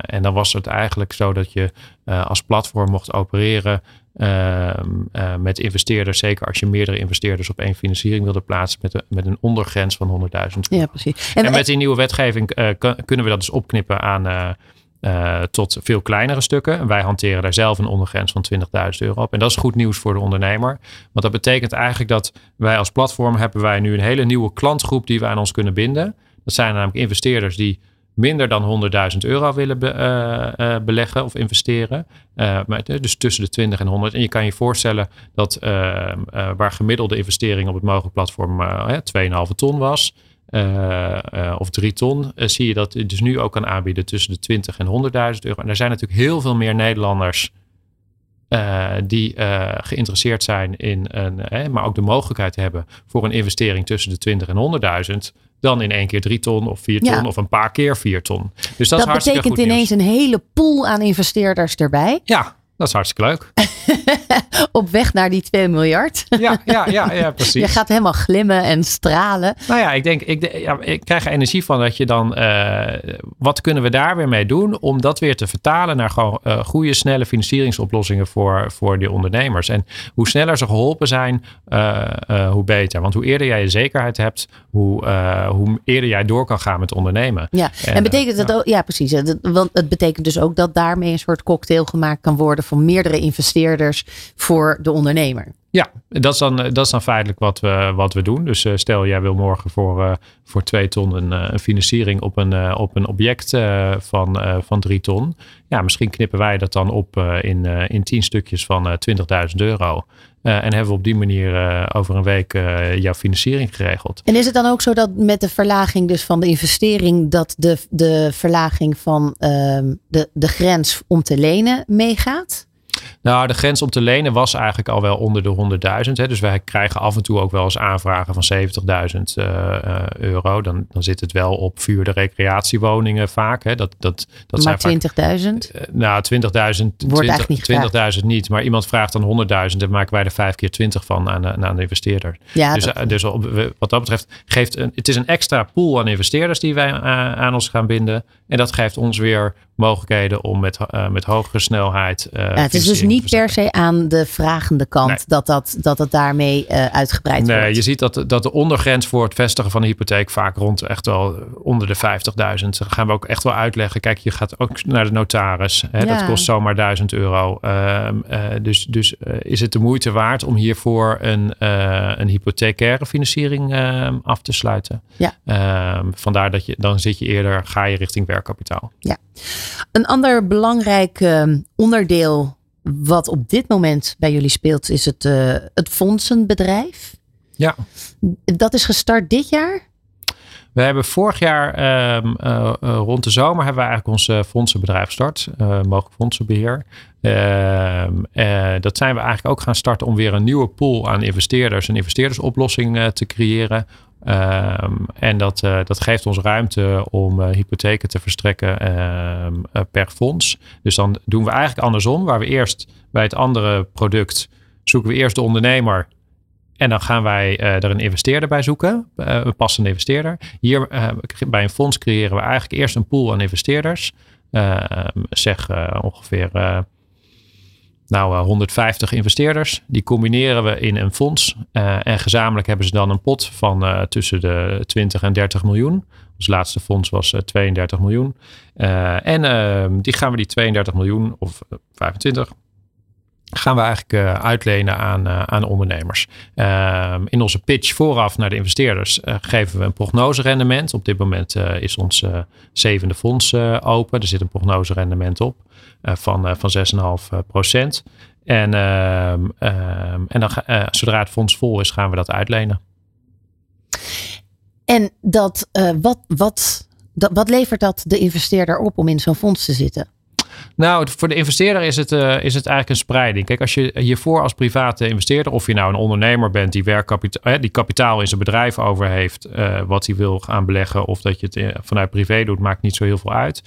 en dan was het eigenlijk zo dat je als platform mocht opereren ehm, met investeerders, zeker als je meerdere investeerders op één financiering wilde plaatsen, met, een, met een ondergrens van 100.000 Ja, precies. En, en met die nieuwe wetgeving kunnen we dat dus opknippen aan uh, tot veel kleinere stukken. En wij hanteren daar zelf een ondergrens van 20.000 euro op. En dat is goed nieuws voor de ondernemer. Want dat betekent eigenlijk dat wij als platform hebben wij nu een hele nieuwe klantgroep die we aan ons kunnen binden. Dat zijn namelijk investeerders die minder dan 100.000 euro willen be, uh, uh, beleggen of investeren. dus tussen de 20 en 100. En je kan je voorstellen dat waar gemiddelde investering op het mogelijk platform 2,5 ton was uh, uh, of drie ton, uh, zie je dat je dus nu ook kan aanbieden tussen de 20 en 100.000 euro. En er zijn natuurlijk heel veel meer Nederlanders die geïnteresseerd zijn in een, maar ook de mogelijkheid hebben voor een investering tussen de 20 en 100.000 dan in één keer drie ton of vier ton ja. of een paar keer vier ton. Dus dat, dat betekent ineens een hele pool aan investeerders erbij. Ja, dat is hartstikke leuk. (laughs) Op weg naar die 2 miljard. Ja, ja, ja, ja, (laughs) precies. Je gaat helemaal glimmen en stralen. Nou ja, ik denk, ik, ja, ik krijg er energie van dat je dan, uh, wat kunnen we daar weer mee doen om dat weer te vertalen naar gewoon uh, goede, snelle financieringsoplossingen voor, voor die ondernemers. En hoe sneller ze geholpen zijn, uh, hoe beter. Want hoe eerder jij je zekerheid hebt, hoe, hoe eerder jij door kan gaan met ondernemen. Ja, en, en betekent dat ook, ja precies. Want het betekent dus ook dat daarmee een soort cocktail gemaakt kan worden van meerdere investeerders voor de ondernemer. Ja, dat is dan, dat is dan feitelijk wat we, wat we doen. Dus uh, stel, jij wil morgen voor, uh, voor twee ton een, een financiering op een, op een object van, van drie ton. Ja, misschien knippen wij dat dan op in, in tien stukjes van 20.000 euro. en hebben we op die manier over een week jouw financiering geregeld. En is het dan ook zo dat met de verlaging dus van de investering, dat de, de verlaging van ehm, de, de grens om te lenen meegaat? Nou, de grens om te lenen was eigenlijk al wel onder de 100.000. Dus wij krijgen af en toe ook wel eens aanvragen van 70.000 uh, euro. Dan, dan zit het wel op vuurde recreatiewoningen vaak. Hè. Dat, dat, dat maar 20.000? Uh, nou, 20.000 Wordt 20, 20.000 niet. Maar iemand vraagt dan 100.000 en maken wij er vijf keer 20 van aan, aan de investeerder. Ja, dus dat... dus op, wat dat betreft geeft een, het is een extra pool aan investeerders die wij aan ons gaan binden. En dat geeft ons weer mogelijkheden om met, uh, met hogere snelheid. Uh, ja, het is dus niet per se aan de vragende kant nee. dat, dat, dat het daarmee uh, uitgebreid nee, wordt. je ziet dat, dat de ondergrens voor het vestigen van een hypotheek vaak rond echt wel onder de 50.000. Dan gaan we ook echt wel uitleggen. Kijk, je gaat ook naar de notaris. Hè, ja. Dat kost zomaar 1000 euro. dus dus is het de moeite waard om hiervoor een, een hypothecaire financiering af te sluiten? Ja. vandaar dat je dan zit je eerder, ga je richting werkkapitaal. Ja. Een ander belangrijk onderdeel wat op dit moment bij jullie speelt, is het, uh, het fondsenbedrijf. Ja. Dat is gestart dit jaar? We hebben vorig jaar um, uh, rond de zomer hebben we eigenlijk ons fondsenbedrijf gestart, mogelijk fondsenbeheer. dat zijn we eigenlijk ook gaan starten om weer een nieuwe pool aan investeerders, een investeerdersoplossing te creëren. Um, en dat, uh, dat geeft ons ruimte om uh, hypotheken te verstrekken um, uh, per fonds. Dus dan doen we eigenlijk andersom, waar we eerst bij het andere product zoeken we eerst de ondernemer. En dan gaan wij er een investeerder bij zoeken, een passende investeerder. Hier bij een fonds creëren we eigenlijk eerst een pool aan investeerders. zeg ongeveer nou, 150 investeerders. Die combineren we in een fonds. Uh, en gezamenlijk hebben ze dan een pot van uh, tussen de 20 en 30 miljoen. Ons laatste fonds was uh, 32 miljoen. En ehm, die gaan we die 32 miljoen of 25 gaan we eigenlijk uitlenen aan, aan ondernemers. Ehm, in onze pitch vooraf naar de investeerders geven we een prognoserendement. Op dit moment is ons zevende fonds open. Er zit een prognoserendement op. Van, van 6,5 procent. En, uh, en dan, zodra het fonds vol is, gaan we dat uitlenen. En dat, wat, wat, dat, wat levert dat de investeerder op om in zo'n fonds te zitten? Nou, voor de investeerder is het, uh, is het eigenlijk een spreiding. Kijk, als je hiervoor als private investeerder, of je nou een ondernemer bent die, werkkapitaal, eh, die kapitaal in zijn bedrijf over heeft, uh, wat hij wil gaan beleggen, of dat je het vanuit privé doet, maakt niet zo heel veel uit.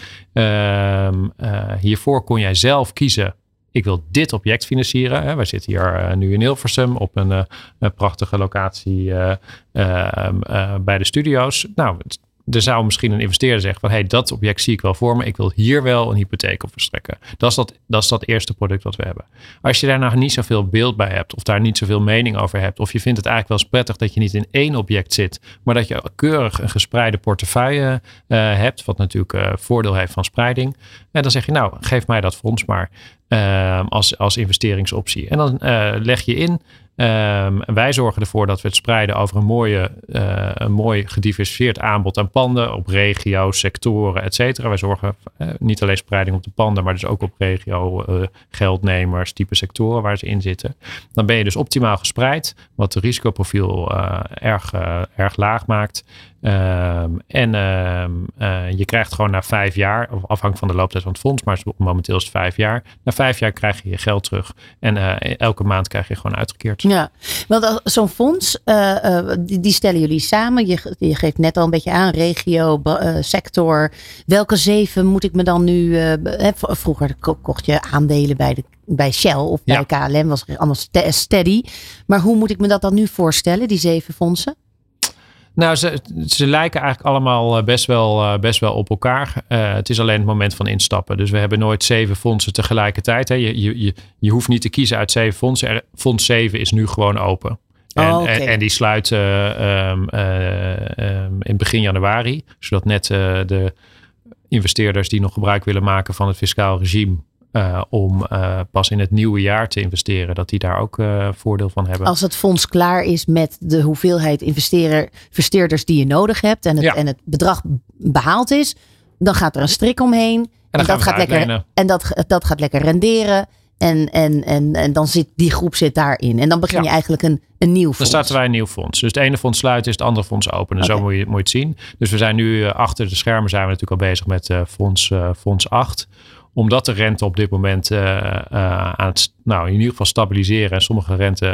hiervoor kon jij zelf kiezen. Ik wil dit object financieren. Hè. Wij zitten hier nu in Hilversum op een, een prachtige locatie bij de studio's. Nou, er zou misschien een investeerder zeggen van dat object zie ik wel voor me. Ik wil hier wel een hypotheek op verstrekken. Dat is dat, dat is dat eerste product wat we hebben. Als je daar nou niet zoveel beeld bij hebt of daar niet zoveel mening over hebt of je vindt het eigenlijk wel eens prettig dat je niet in één object zit, maar dat je keurig een gespreide portefeuille uh, hebt, wat natuurlijk uh, voordeel heeft van spreiding. En dan zeg je nou, geef mij dat fonds maar als, als investeringsoptie. En dan leg je in Um, wij zorgen ervoor dat we het spreiden over een, mooie, uh, een mooi gediversifieerd aanbod aan panden op regio, sectoren, et cetera. Wij zorgen uh, niet alleen spreiding op de panden, maar dus ook op regio, uh, geldnemers, type sectoren waar ze in zitten. Dan ben je dus optimaal gespreid, wat het risicoprofiel erg, erg laag maakt. Um, en uh, je krijgt gewoon na vijf jaar, afhankelijk van de looptijd van het fonds, maar momenteel is het vijf jaar. Na vijf jaar krijg je je geld terug. En elke maand krijg je gewoon uitgekeerd. Ja, want zo'n fonds, uh, die, die, stellen jullie samen. Je, je, geeft net al een beetje aan, regio, sector. Welke zeven moet ik me dan nu... vroeger kocht je aandelen bij de bij Shell of bij ja. KLM was allemaal steady. Maar hoe moet ik me dat dan nu voorstellen, die zeven fondsen? Nou, ze, ze lijken eigenlijk allemaal best wel, best wel op elkaar. Uh, het is alleen het moment van instappen. Dus we hebben nooit zeven fondsen tegelijkertijd. Hè. Je, je, je, je hoeft niet te kiezen uit zeven fondsen. Er, fonds 7 is nu gewoon open. En, oh, okay. en, en, die sluit uh, um, uh, um, in begin januari. Zodat net de investeerders die nog gebruik willen maken van het fiscaal regime uh, om uh, pas in het nieuwe jaar te investeren, dat die daar ook uh, voordeel van hebben. Als het fonds klaar is met de hoeveelheid investeerders die je nodig hebt en het, ja. en het bedrag behaald is, dan gaat er een strik omheen. En, en dat, gaat lekker, en dat, dat gaat lekker renderen. En, en, en, en dan zit die groep zit daarin. En dan begin ja. je eigenlijk een, een nieuw fonds. Dan starten wij een nieuw fonds. Dus het ene fonds sluiten is het andere fonds openen. Okay. Zo moet je, moet je het zien. Dus we zijn nu achter de schermen zijn we natuurlijk al bezig met uh, fonds, uh, fonds 8 omdat de rente op dit moment aan het, nou, in ieder geval stabiliseren en sommige rente,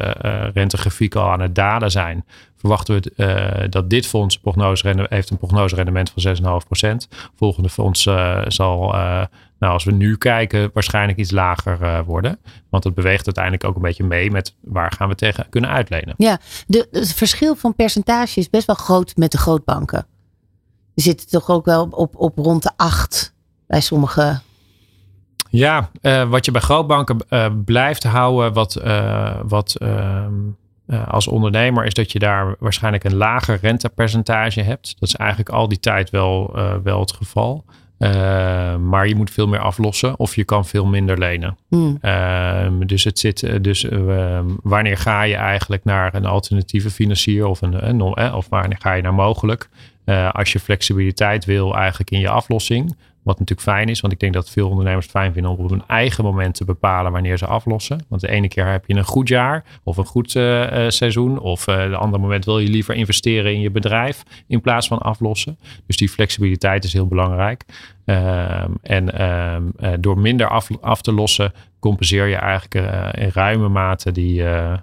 rentegrafieken al aan het dalen zijn, verwachten we dat dit fonds prognose heeft een prognoserendement van 6,5%. Volgende fonds zal nou, als we nu kijken, waarschijnlijk iets lager worden. Want het beweegt uiteindelijk ook een beetje mee met waar gaan we tegen kunnen uitlenen. Ja, de, het verschil van percentage is best wel groot met de grootbanken. Je zit toch ook wel op, op rond de 8 bij sommige. Ja, uh, wat je bij grootbanken uh, blijft houden, wat, wat ehm, als ondernemer, is dat je daar waarschijnlijk een lager rentepercentage hebt. Dat is eigenlijk al die tijd wel, wel het geval. Uh, maar je moet veel meer aflossen of je kan veel minder lenen. Hmm. Uh, dus het zit, eh, dus wanneer ga je eigenlijk naar een alternatieve financier of, een, een of wanneer ga je naar mogelijk? als je flexibiliteit wil eigenlijk in je aflossing, wat natuurlijk fijn is, want ik denk dat veel ondernemers het fijn vinden om op hun eigen moment te bepalen wanneer ze aflossen. Want de ene keer heb je een goed jaar of een goed uh, seizoen. Of uh, de andere moment wil je liever investeren in je bedrijf in plaats van aflossen. Dus die flexibiliteit is heel belangrijk. Ehm, en ehm, door minder af, af, te lossen, compenseer je eigenlijk in ruime mate die, ehm,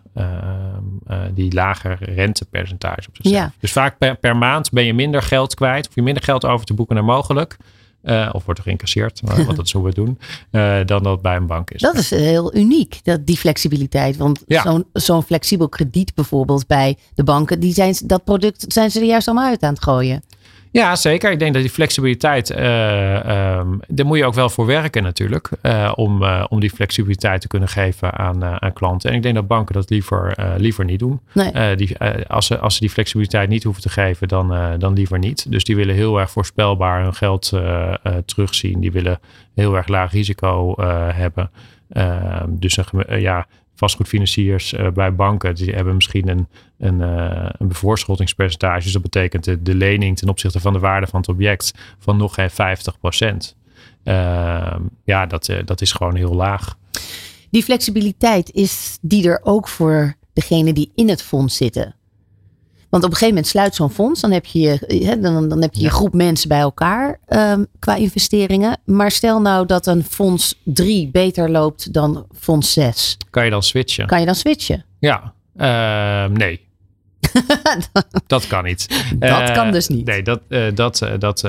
die lagere rentepercentage op zichzelf. Ja. Dus vaak per, per maand ben je minder geld kwijt, of je minder geld over te boeken dan mogelijk. Uh, of wordt er geïncasseerd, wat dat zo we doen, uh, dan dat bij een bank is. Dat is heel uniek, dat, die flexibiliteit. Want ja. zo'n zo'n flexibel krediet bijvoorbeeld bij de banken, die zijn, dat product zijn ze er juist allemaal uit aan het gooien. Ja, zeker. Ik denk dat die flexibiliteit, uh, daar moet je ook wel voor werken natuurlijk. Uh, om, uh, om die flexibiliteit te kunnen geven aan, aan klanten. En ik denk dat banken dat liever, liever niet doen. Nee. die, als, ze, als ze die flexibiliteit niet hoeven te geven, dan, dan liever niet. Dus die willen heel erg voorspelbaar hun geld terugzien. Die willen heel erg laag risico hebben. Ehm, dus een, ja, vastgoedfinanciers uh, bij banken, die hebben misschien een, een, uh, een bevoorschottingspercentage. Dus dat betekent de, de, lening ten opzichte van de waarde van het object van nog geen 50 procent. Uh, ja, dat, eh, dat is gewoon heel laag. Die flexibiliteit, is die er ook voor degene die in het fonds zitten? Want op een gegeven moment sluit zo'n fonds. Dan heb je, dan, dan heb je je groep mensen bij elkaar um, qua investeringen. Maar stel nou dat een fonds 3 beter loopt dan fonds 6. Kan je dan switchen? Kan je dan switchen? Ja, uh, nee. (laughs) dat kan niet. Dat uh, kan dus niet. Nee, dat, uh, dat, dat,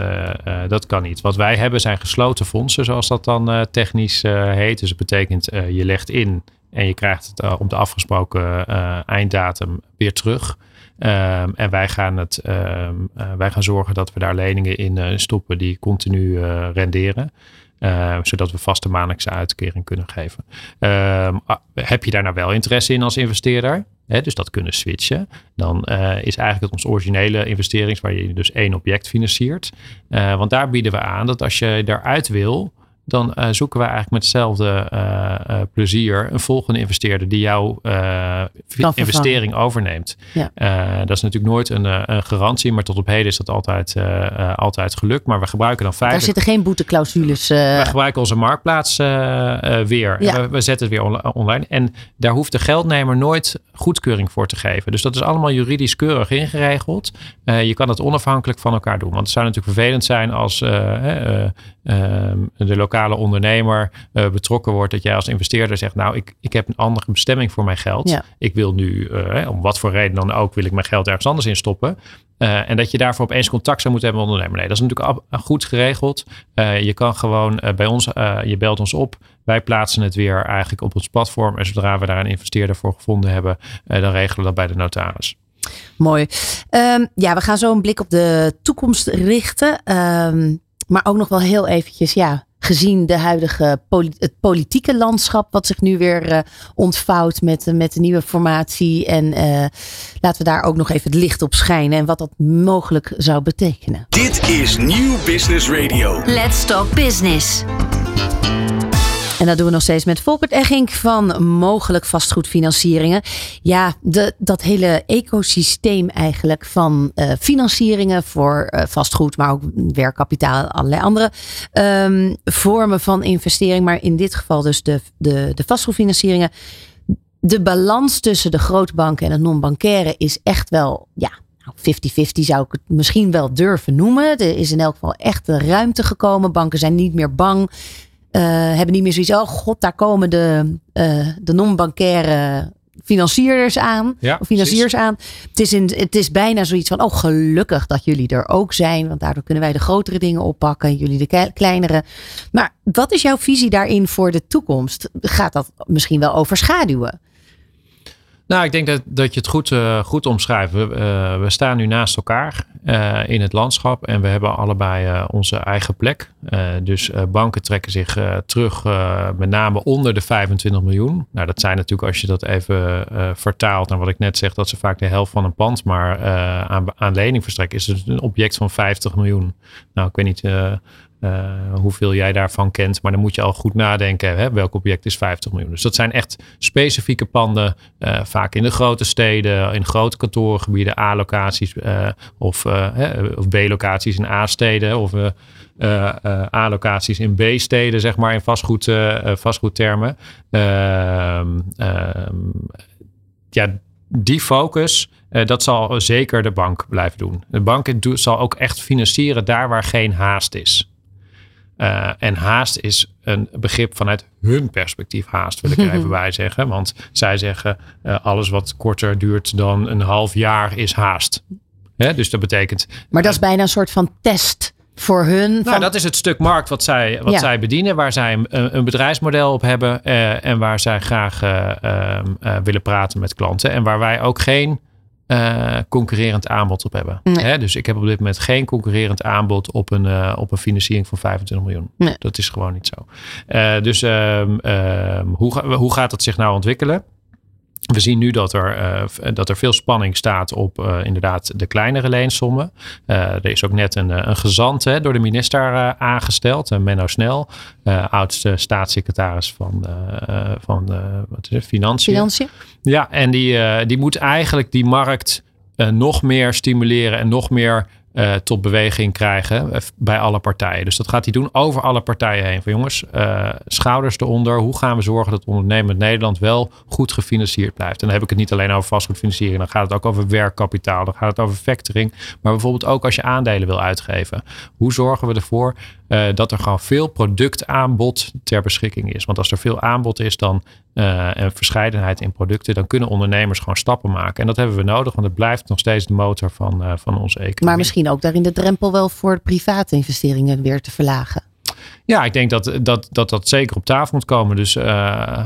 dat kan niet. Wat wij hebben zijn gesloten fondsen, zoals dat dan technisch heet. Dus het betekent je legt in en je krijgt het op de afgesproken einddatum weer terug. Um, en wij gaan, het, um, uh, wij gaan zorgen dat we daar leningen in uh, stoppen die continu uh, renderen. Uh, zodat we vaste maandelijkse uitkering kunnen geven. Um, heb je daar nou wel interesse in als investeerder? Hè, dus dat kunnen switchen. Dan is eigenlijk ons originele investerings waar je dus één object financiert. want daar bieden we aan dat als je daaruit wil, dan uh, zoeken we eigenlijk met hetzelfde uh, uh, plezier een volgende investeerder die jouw investering overneemt. Ja. dat is natuurlijk nooit een, een, garantie, maar tot op heden is dat altijd, altijd gelukt. Maar we gebruiken dan feitelijk... Daar zitten geen boeteclausules. We gebruiken onze marktplaats weer. Ja. We, we, zetten het weer online. En daar hoeft de geldnemer nooit goedkeuring voor te geven. Dus dat is allemaal juridisch keurig ingeregeld. je kan het onafhankelijk van elkaar doen. Want het zou natuurlijk vervelend zijn als de lokale lokale ondernemer uh, betrokken wordt, dat jij als investeerder zegt, nou, ik, ik heb een andere bestemming voor mijn geld. Ik wil nu, uh, om wat voor reden dan ook, wil ik mijn geld ergens anders in stoppen. Uh, en dat je daarvoor opeens contact zou moeten hebben met ondernemer. Nee, dat is natuurlijk goed geregeld. je kan gewoon bij ons, je belt ons op. Wij plaatsen het weer eigenlijk op ons platform. En zodra we daar een investeerder voor gevonden hebben, dan regelen we dat bij de notaris. Mooi. Um, ja, we gaan zo een blik op de toekomst richten. Um, maar ook nog wel heel eventjes, ja, gezien de huidige het politieke landschap, wat zich nu weer uh, ontvouwt met, met de nieuwe formatie. En uh, laten we daar ook nog even het licht op schijnen en wat dat mogelijk zou betekenen. Dit is Nieuw Business Radio. Let's Talk Business. En dat doen we nog steeds met Volkert Egging van mogelijk vastgoedfinancieringen. Ja, de, dat hele ecosysteem eigenlijk van uh, financieringen voor uh, vastgoed, maar ook werkkapitaal, allerlei andere um, vormen van investering. Maar in dit geval dus de, de, de vastgoedfinancieringen. De balans tussen de grootbanken en het non-bankaire is echt wel, ja, 50-50 nou, zou ik het misschien wel durven noemen. Er is in elk geval echt een ruimte gekomen. Banken zijn niet meer bang hebben niet meer zoiets. Oh god, daar komen de, uh, de non-bankaire financiers aan. Ja, of financiers aan. Het is, in, het is bijna zoiets van, oh gelukkig dat jullie er ook zijn. Want daardoor kunnen wij de grotere dingen oppakken. Jullie de kleinere. Maar wat is jouw visie daarin voor de toekomst? Gaat dat misschien wel overschaduwen? Nou, ik denk dat, dat je het goed, uh, goed omschrijft. We, uh, we, staan nu naast elkaar uh, in het landschap en we hebben allebei onze eigen plek. dus banken trekken zich terug, met name onder de 25 miljoen. Nou, dat zijn natuurlijk, als je dat even vertaalt naar wat ik net zeg, dat ze vaak de helft van een pand maar aan, aan lening verstrekken. Is het een object van 50 miljoen? Nou, ik weet niet uh, hoeveel jij daarvan kent. Maar dan moet je al goed nadenken. Hè, welk object is 50 miljoen? Dus dat zijn echt specifieke panden. Uh, vaak in de grote steden, in grote kantoorgebieden, A-locaties uh, of, of B-locaties in A-steden. Of A-locaties in B-steden, zeg maar, in vastgoed, vastgoedtermen. Ehm, ehm, ja, die focus, dat zal zeker de bank blijven doen. De bank zal ook echt financieren daar waar geen haast is. Uh, en haast is een begrip vanuit hun perspectief haast, wil ik er (laughs) even bij zeggen. Want zij zeggen uh, alles wat korter duurt dan een half jaar is haast. Hè? Dus dat betekent. Maar dat is bijna een soort van test voor hun. Nou, van... dat is het stuk markt wat zij, wat ja. zij bedienen, waar zij een, een bedrijfsmodel op hebben uh, en waar zij graag ehm, willen praten met klanten. En waar wij ook geen uh, concurrerend aanbod op hebben. Nee. Hè? Dus ik heb op dit moment geen concurrerend aanbod op een, uh, op een financiering van 25 miljoen. Nee. Dat is gewoon niet zo. Uh, dus um, hoe, hoe gaat dat zich nou ontwikkelen? We zien nu dat er, uh, dat er veel spanning staat op uh, inderdaad de kleinere leensommen. Uh, er is ook net een, een gezant hè, door de minister aangesteld, Menno Snel, oudste staatssecretaris van, van wat is het, Financiën. Financiën. Ja, en die, die moet eigenlijk die markt nog meer stimuleren en nog meer uh, tot beweging krijgen bij alle partijen. Dus dat gaat hij doen over alle partijen heen. Van jongens, uh, schouders eronder. Hoe gaan we zorgen dat ondernemend Nederland wel goed gefinancierd blijft? En dan heb ik het niet alleen over vastgoedfinanciering. Dan gaat het ook over werkkapitaal. Dan gaat het over factoring. Maar bijvoorbeeld ook als je aandelen wil uitgeven. Hoe zorgen we ervoor uh, dat er gewoon veel productaanbod ter beschikking is? Want als er veel aanbod is dan, en verscheidenheid in producten, dan kunnen ondernemers gewoon stappen maken. En dat hebben we nodig, want het blijft nog steeds de motor van, van onze economie. Maar misschien ook daarin de drempel wel voor private investeringen weer te verlagen. Ja, ik denk dat dat, dat, dat zeker op tafel moet komen. Dus uh,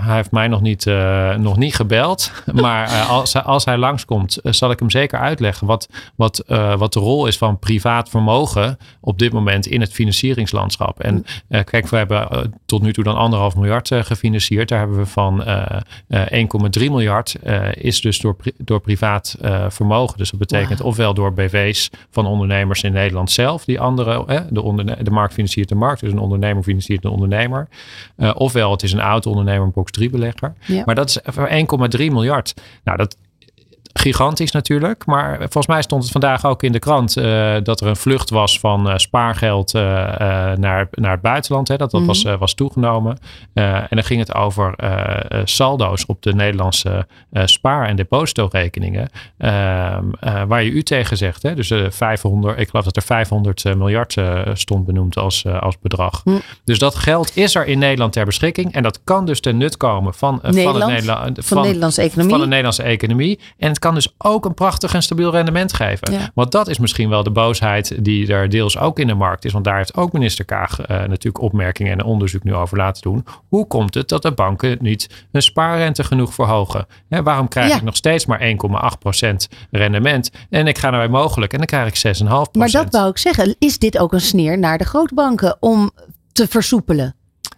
hij heeft mij nog niet, uh, nog niet gebeld. (laughs) Maar uh, als, als hij langskomt, zal ik hem zeker uitleggen wat, wat, wat de rol is van privaat vermogen op dit moment in het financieringslandschap. En kijk, we hebben tot nu toe dan anderhalf miljard gefinancierd. Daar hebben we van 1,3 miljard is dus door, door privaat vermogen. Dus dat betekent wow. ofwel door BV's van ondernemers in Nederland zelf, die andere, de, onderne- de markt financiert de markt, dus een ondernemer financiert een ondernemer. Uh, ofwel, het is een auto ondernemer, een box 3 belegger. Ja. Maar dat is voor 1,3 miljard. Nou, dat gigantisch natuurlijk. Maar volgens mij stond het vandaag ook in de krant uh, dat er een vlucht was van uh, spaargeld uh, naar, naar het buitenland. Hè, dat dat mm -hmm. was, was toegenomen. en dan ging het over saldo's op de Nederlandse spaar- en depositorekeningen. Ehm, waar je u tegen zegt. Hè, dus 500, ik geloof dat er 500 miljard stond benoemd als, als bedrag. Mm. Dus dat geld is er in Nederland ter beschikking. En dat kan dus ten nut komen van, van, Nederla van, van, de Nederlandse economie. Van de Nederlandse economie. En het kan dus ook een prachtig en stabiel rendement geven. Ja. Want dat is misschien wel de boosheid die er deels ook in de markt is. Want daar heeft ook minister Kaag uh, natuurlijk opmerkingen en een onderzoek nu over laten doen. Hoe komt het dat de banken niet hun spaarrente genoeg verhogen? Hè, waarom krijg Ja. ik nog steeds maar 1,8% rendement? En ik ga naar bij mogelijk en dan krijg ik 6,5%. Maar dat wou ik zeggen. Is dit ook een sneer naar de grootbanken om te versoepelen?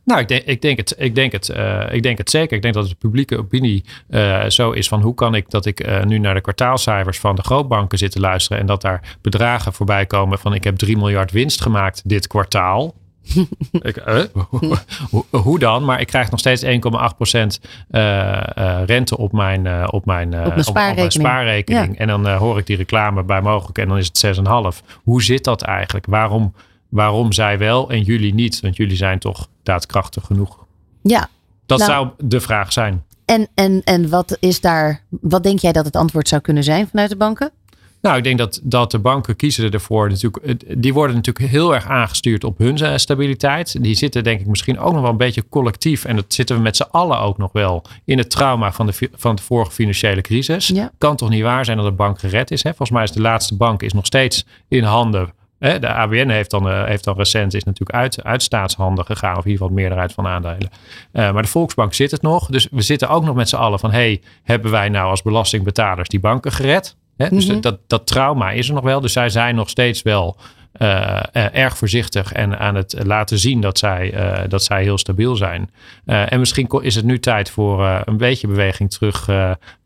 Nou, ik denk, ik denk, het, ik, denk het, uh, ik denk het zeker. Ik denk dat de publieke opinie uh, zo is van hoe kan ik dat ik uh, nu naar de kwartaalcijfers van de grootbanken zit te luisteren en dat daar bedragen voorbij komen van ik heb 3 miljard winst gemaakt dit kwartaal. (laughs) ik, hoe, hoe, dan? Maar ik krijg nog steeds 1,8% rente op mijn, op mijn, op mijn spaarrekening. Op, op mijn spaarrekening. Ja. En dan hoor ik die reclame bij mogelijk en dan is het 6,5. Hoe zit dat eigenlijk? Waarom waarom zij wel en jullie niet? Want jullie zijn toch daadkrachtig genoeg. Ja. Dat nou, zou de vraag zijn. En, en, en wat is daar, wat denk jij dat het antwoord zou kunnen zijn vanuit de banken? Nou, ik denk dat, dat de banken kiezen ervoor natuurlijk. Die worden natuurlijk heel erg aangestuurd op hun eh, stabiliteit. Die zitten denk ik misschien ook nog wel een beetje collectief. En dat zitten we met z'n allen ook nog wel in het trauma van de, van de vorige financiële crisis. Ja. Kan toch niet waar zijn dat de bank gered is. Hè? Volgens mij is de laatste bank is nog steeds in handen de ABN heeft dan, eh, heeft dan recent is natuurlijk uit, uit staatshanden gegaan, of in ieder geval meerderheid van aandelen. Uh, maar de Volksbank zit het nog. Dus we zitten ook nog met z'n allen van: hey, hebben wij nou als belastingbetalers die banken gered? Hè? Dus Mhm. dat, dat trauma is er nog wel. Dus zij zijn nog steeds wel uh, uh, erg voorzichtig en aan het laten zien dat zij, uh, dat zij heel stabiel zijn. en misschien is het nu tijd voor een beetje beweging terug,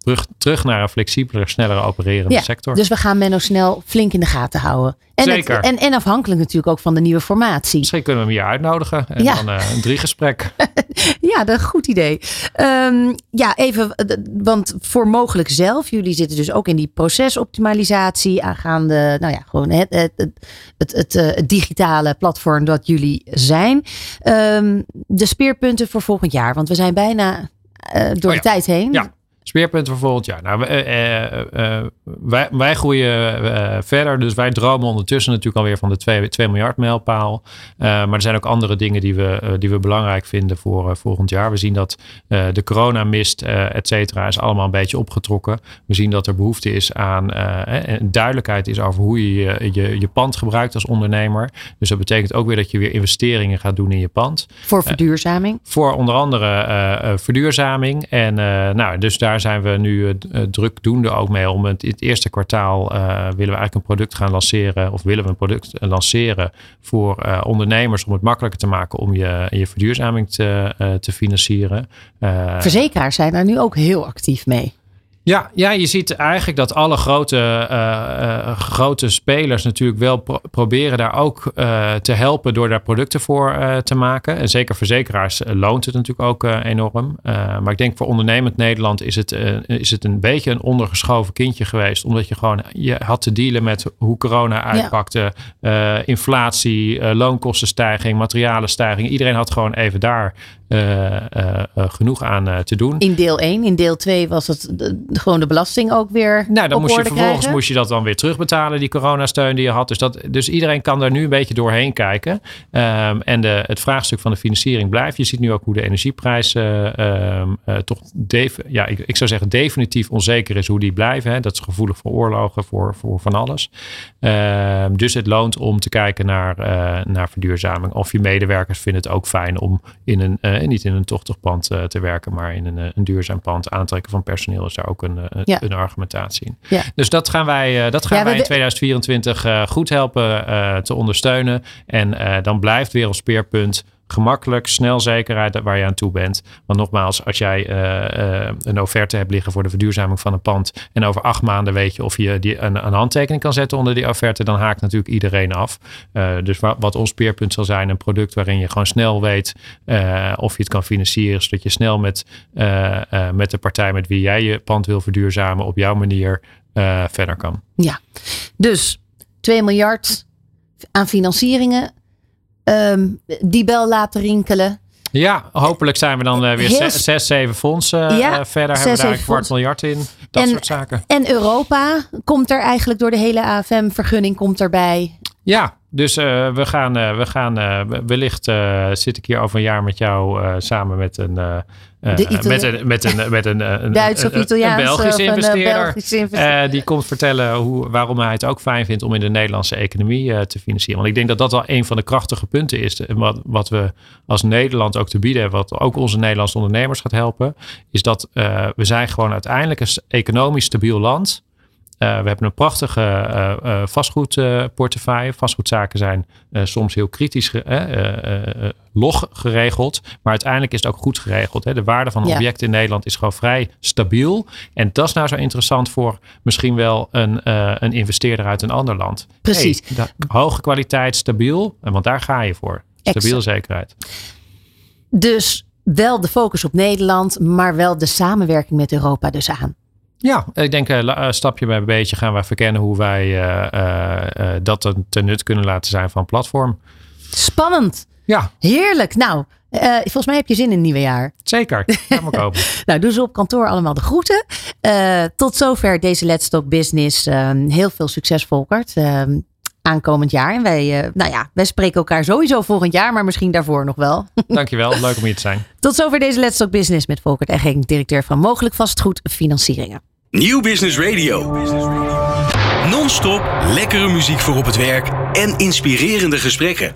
terug, terug naar een flexibeler, sneller opererende ja, sector. Dus we gaan Menno snel flink in de gaten houden. En, Zeker. Het, en, en afhankelijk natuurlijk ook van de nieuwe formatie. Misschien kunnen we hem hier uitnodigen en Ja. dan uh, een driegesprek. (laughs) Ja, dat is een goed idee. Um, ja, even, want voor mogelijk zelf, jullie zitten dus ook in die procesoptimalisatie aangaande, nou ja, gewoon het, het, het, het, het, het digitale platform dat jullie zijn. Um, de speerpunten voor volgend jaar, want we zijn bijna uh, door oh ja. de tijd heen. Ja. Speerpunten voor volgend jaar. Nou, uh, uh, wij, wij groeien verder. Dus wij dromen ondertussen natuurlijk alweer van de 2, 2 miljard mijlpaal. maar er zijn ook andere dingen die we, die we belangrijk vinden voor volgend jaar. We zien dat de coronamist, et cetera, is allemaal een beetje opgetrokken. We zien dat er behoefte is aan duidelijkheid is over hoe je, je je pand gebruikt als ondernemer. Dus dat betekent ook weer dat je weer investeringen gaat doen in je pand. Voor verduurzaming? voor onder andere verduurzaming. En nou, dus daar daar zijn we nu uh, drukdoende ook mee. Om het, het eerste kwartaal uh, willen we eigenlijk een product gaan lanceren. Of willen we een product lanceren voor ondernemers. Om het makkelijker te maken om je, je verduurzaming te, te financieren. Verzekeraars zijn daar nu ook heel actief mee. Ja, ja, je ziet eigenlijk dat alle grote, uh, grote spelers natuurlijk wel pro proberen daar ook uh, te helpen door daar producten voor te maken. En zeker verzekeraars loont het natuurlijk ook enorm. maar ik denk voor ondernemend Nederland is het, is het een beetje een ondergeschoven kindje geweest. Omdat je gewoon je had te dealen met hoe corona uitpakte. Ja. inflatie, loonkostenstijging, materialenstijging. Iedereen had gewoon even daar genoeg aan te doen. In deel 1, in deel 2 was het de, gewoon de belasting ook weer. Nou, dan moest je vervolgens krijgen. moest je dat dan weer terugbetalen, die coronasteun die je had. Dus, dat, dus iedereen kan daar nu een beetje doorheen kijken. Um, en de, het vraagstuk van de financiering blijft. Je ziet nu ook hoe de energieprijs um, uh, toch, ja, ik, ik, zou zeggen, definitief onzeker is hoe die blijven. Hè. Dat is gevoelig voor oorlogen, voor, voor van alles. Uh, dus het loont om te kijken naar, uh, naar verduurzaming. Of je medewerkers vinden het ook fijn om in een, uh, niet in een tochtig pand uh, te werken, maar in een, een duurzaam pand. Aantrekken van personeel is daar ook een, Ja. een argumentatie in. Ja. Dus dat gaan wij, dat gaan Ja, wij in we- 2024 uh, goed helpen te ondersteunen. En dan blijft weer ons speerpunt gemakkelijk, snel zekerheid waar je aan toe bent. Want nogmaals, als jij uh, uh, een offerte hebt liggen voor de verduurzaming van een pand en over acht maanden weet je of je die een, een handtekening kan zetten onder die offerte, dan haakt natuurlijk iedereen af. Uh, dus wa wat ons speerpunt zal zijn, een product waarin je gewoon snel weet of je het kan financieren, zodat je snel met, met de partij met wie jij je pand wil verduurzamen op jouw manier verder kan. Ja, dus 2 miljard aan financieringen. Ehm, die bel laten rinkelen. Ja, hopelijk zijn we dan uh, weer Heel zes, zeven fondsen Ja, uh, verder. zes, Hebben we daar een kwart miljard in. Dat En- soort zaken. En Europa komt er eigenlijk door de hele AFM-vergunning komt erbij. Ja, dus uh, we gaan, uh, we gaan uh, wellicht zit ik hier over een jaar met jou samen met een, met een, met een, met een, een, Duits of een- een Italiaans Belgische investeerder. Belgische investeerder. Die komt vertellen hoe, waarom hij het ook fijn vindt om in de Nederlandse economie te financieren. Want ik denk dat dat wel een van de krachtige punten is. Wat, wat we als Nederland ook te bieden hebben, wat ook onze Nederlandse ondernemers gaat helpen, is dat we zijn gewoon uiteindelijk een economisch stabiel land. Uh, we hebben een prachtige uh, uh, vastgoedportefeuille. Vastgoedzaken zijn soms heel kritisch log geregeld. Maar uiteindelijk is het ook goed geregeld. Hè. De waarde van een Ja. object in Nederland is gewoon vrij stabiel. En dat is nou zo interessant voor misschien wel een, uh, een investeerder uit een ander land. Precies. Hey, dat- hoge kwaliteit, stabiel. En Want daar ga je voor. Stabiele zekerheid. Dus wel de focus op Nederland, maar wel de samenwerking met Europa dus aan. Ja, ik denk uh, stapje bij beetje gaan we verkennen hoe wij uh, uh, uh, dat ten, ten nut kunnen laten zijn van platform. Spannend. Ja, Heerlijk. Nou, Uh, volgens mij heb je zin in het nieuwe jaar. Zeker, ga maar kopen. (laughs) nou, doe ze op kantoor allemaal de groeten. Uh, tot zover deze Let's Talk Business. Uh, heel veel succes, Volkert. aankomend jaar. En wij, nou ja, wij spreken elkaar sowieso volgend jaar, maar misschien daarvoor nog wel. (laughs) Dankjewel, leuk om hier te zijn. Tot zover deze Let's Talk Business met Volkert Egging, directeur van Mogelijk Vastgoed Financieringen. Nieuw Business Radio. Non-stop lekkere muziek voor op het werk en inspirerende gesprekken.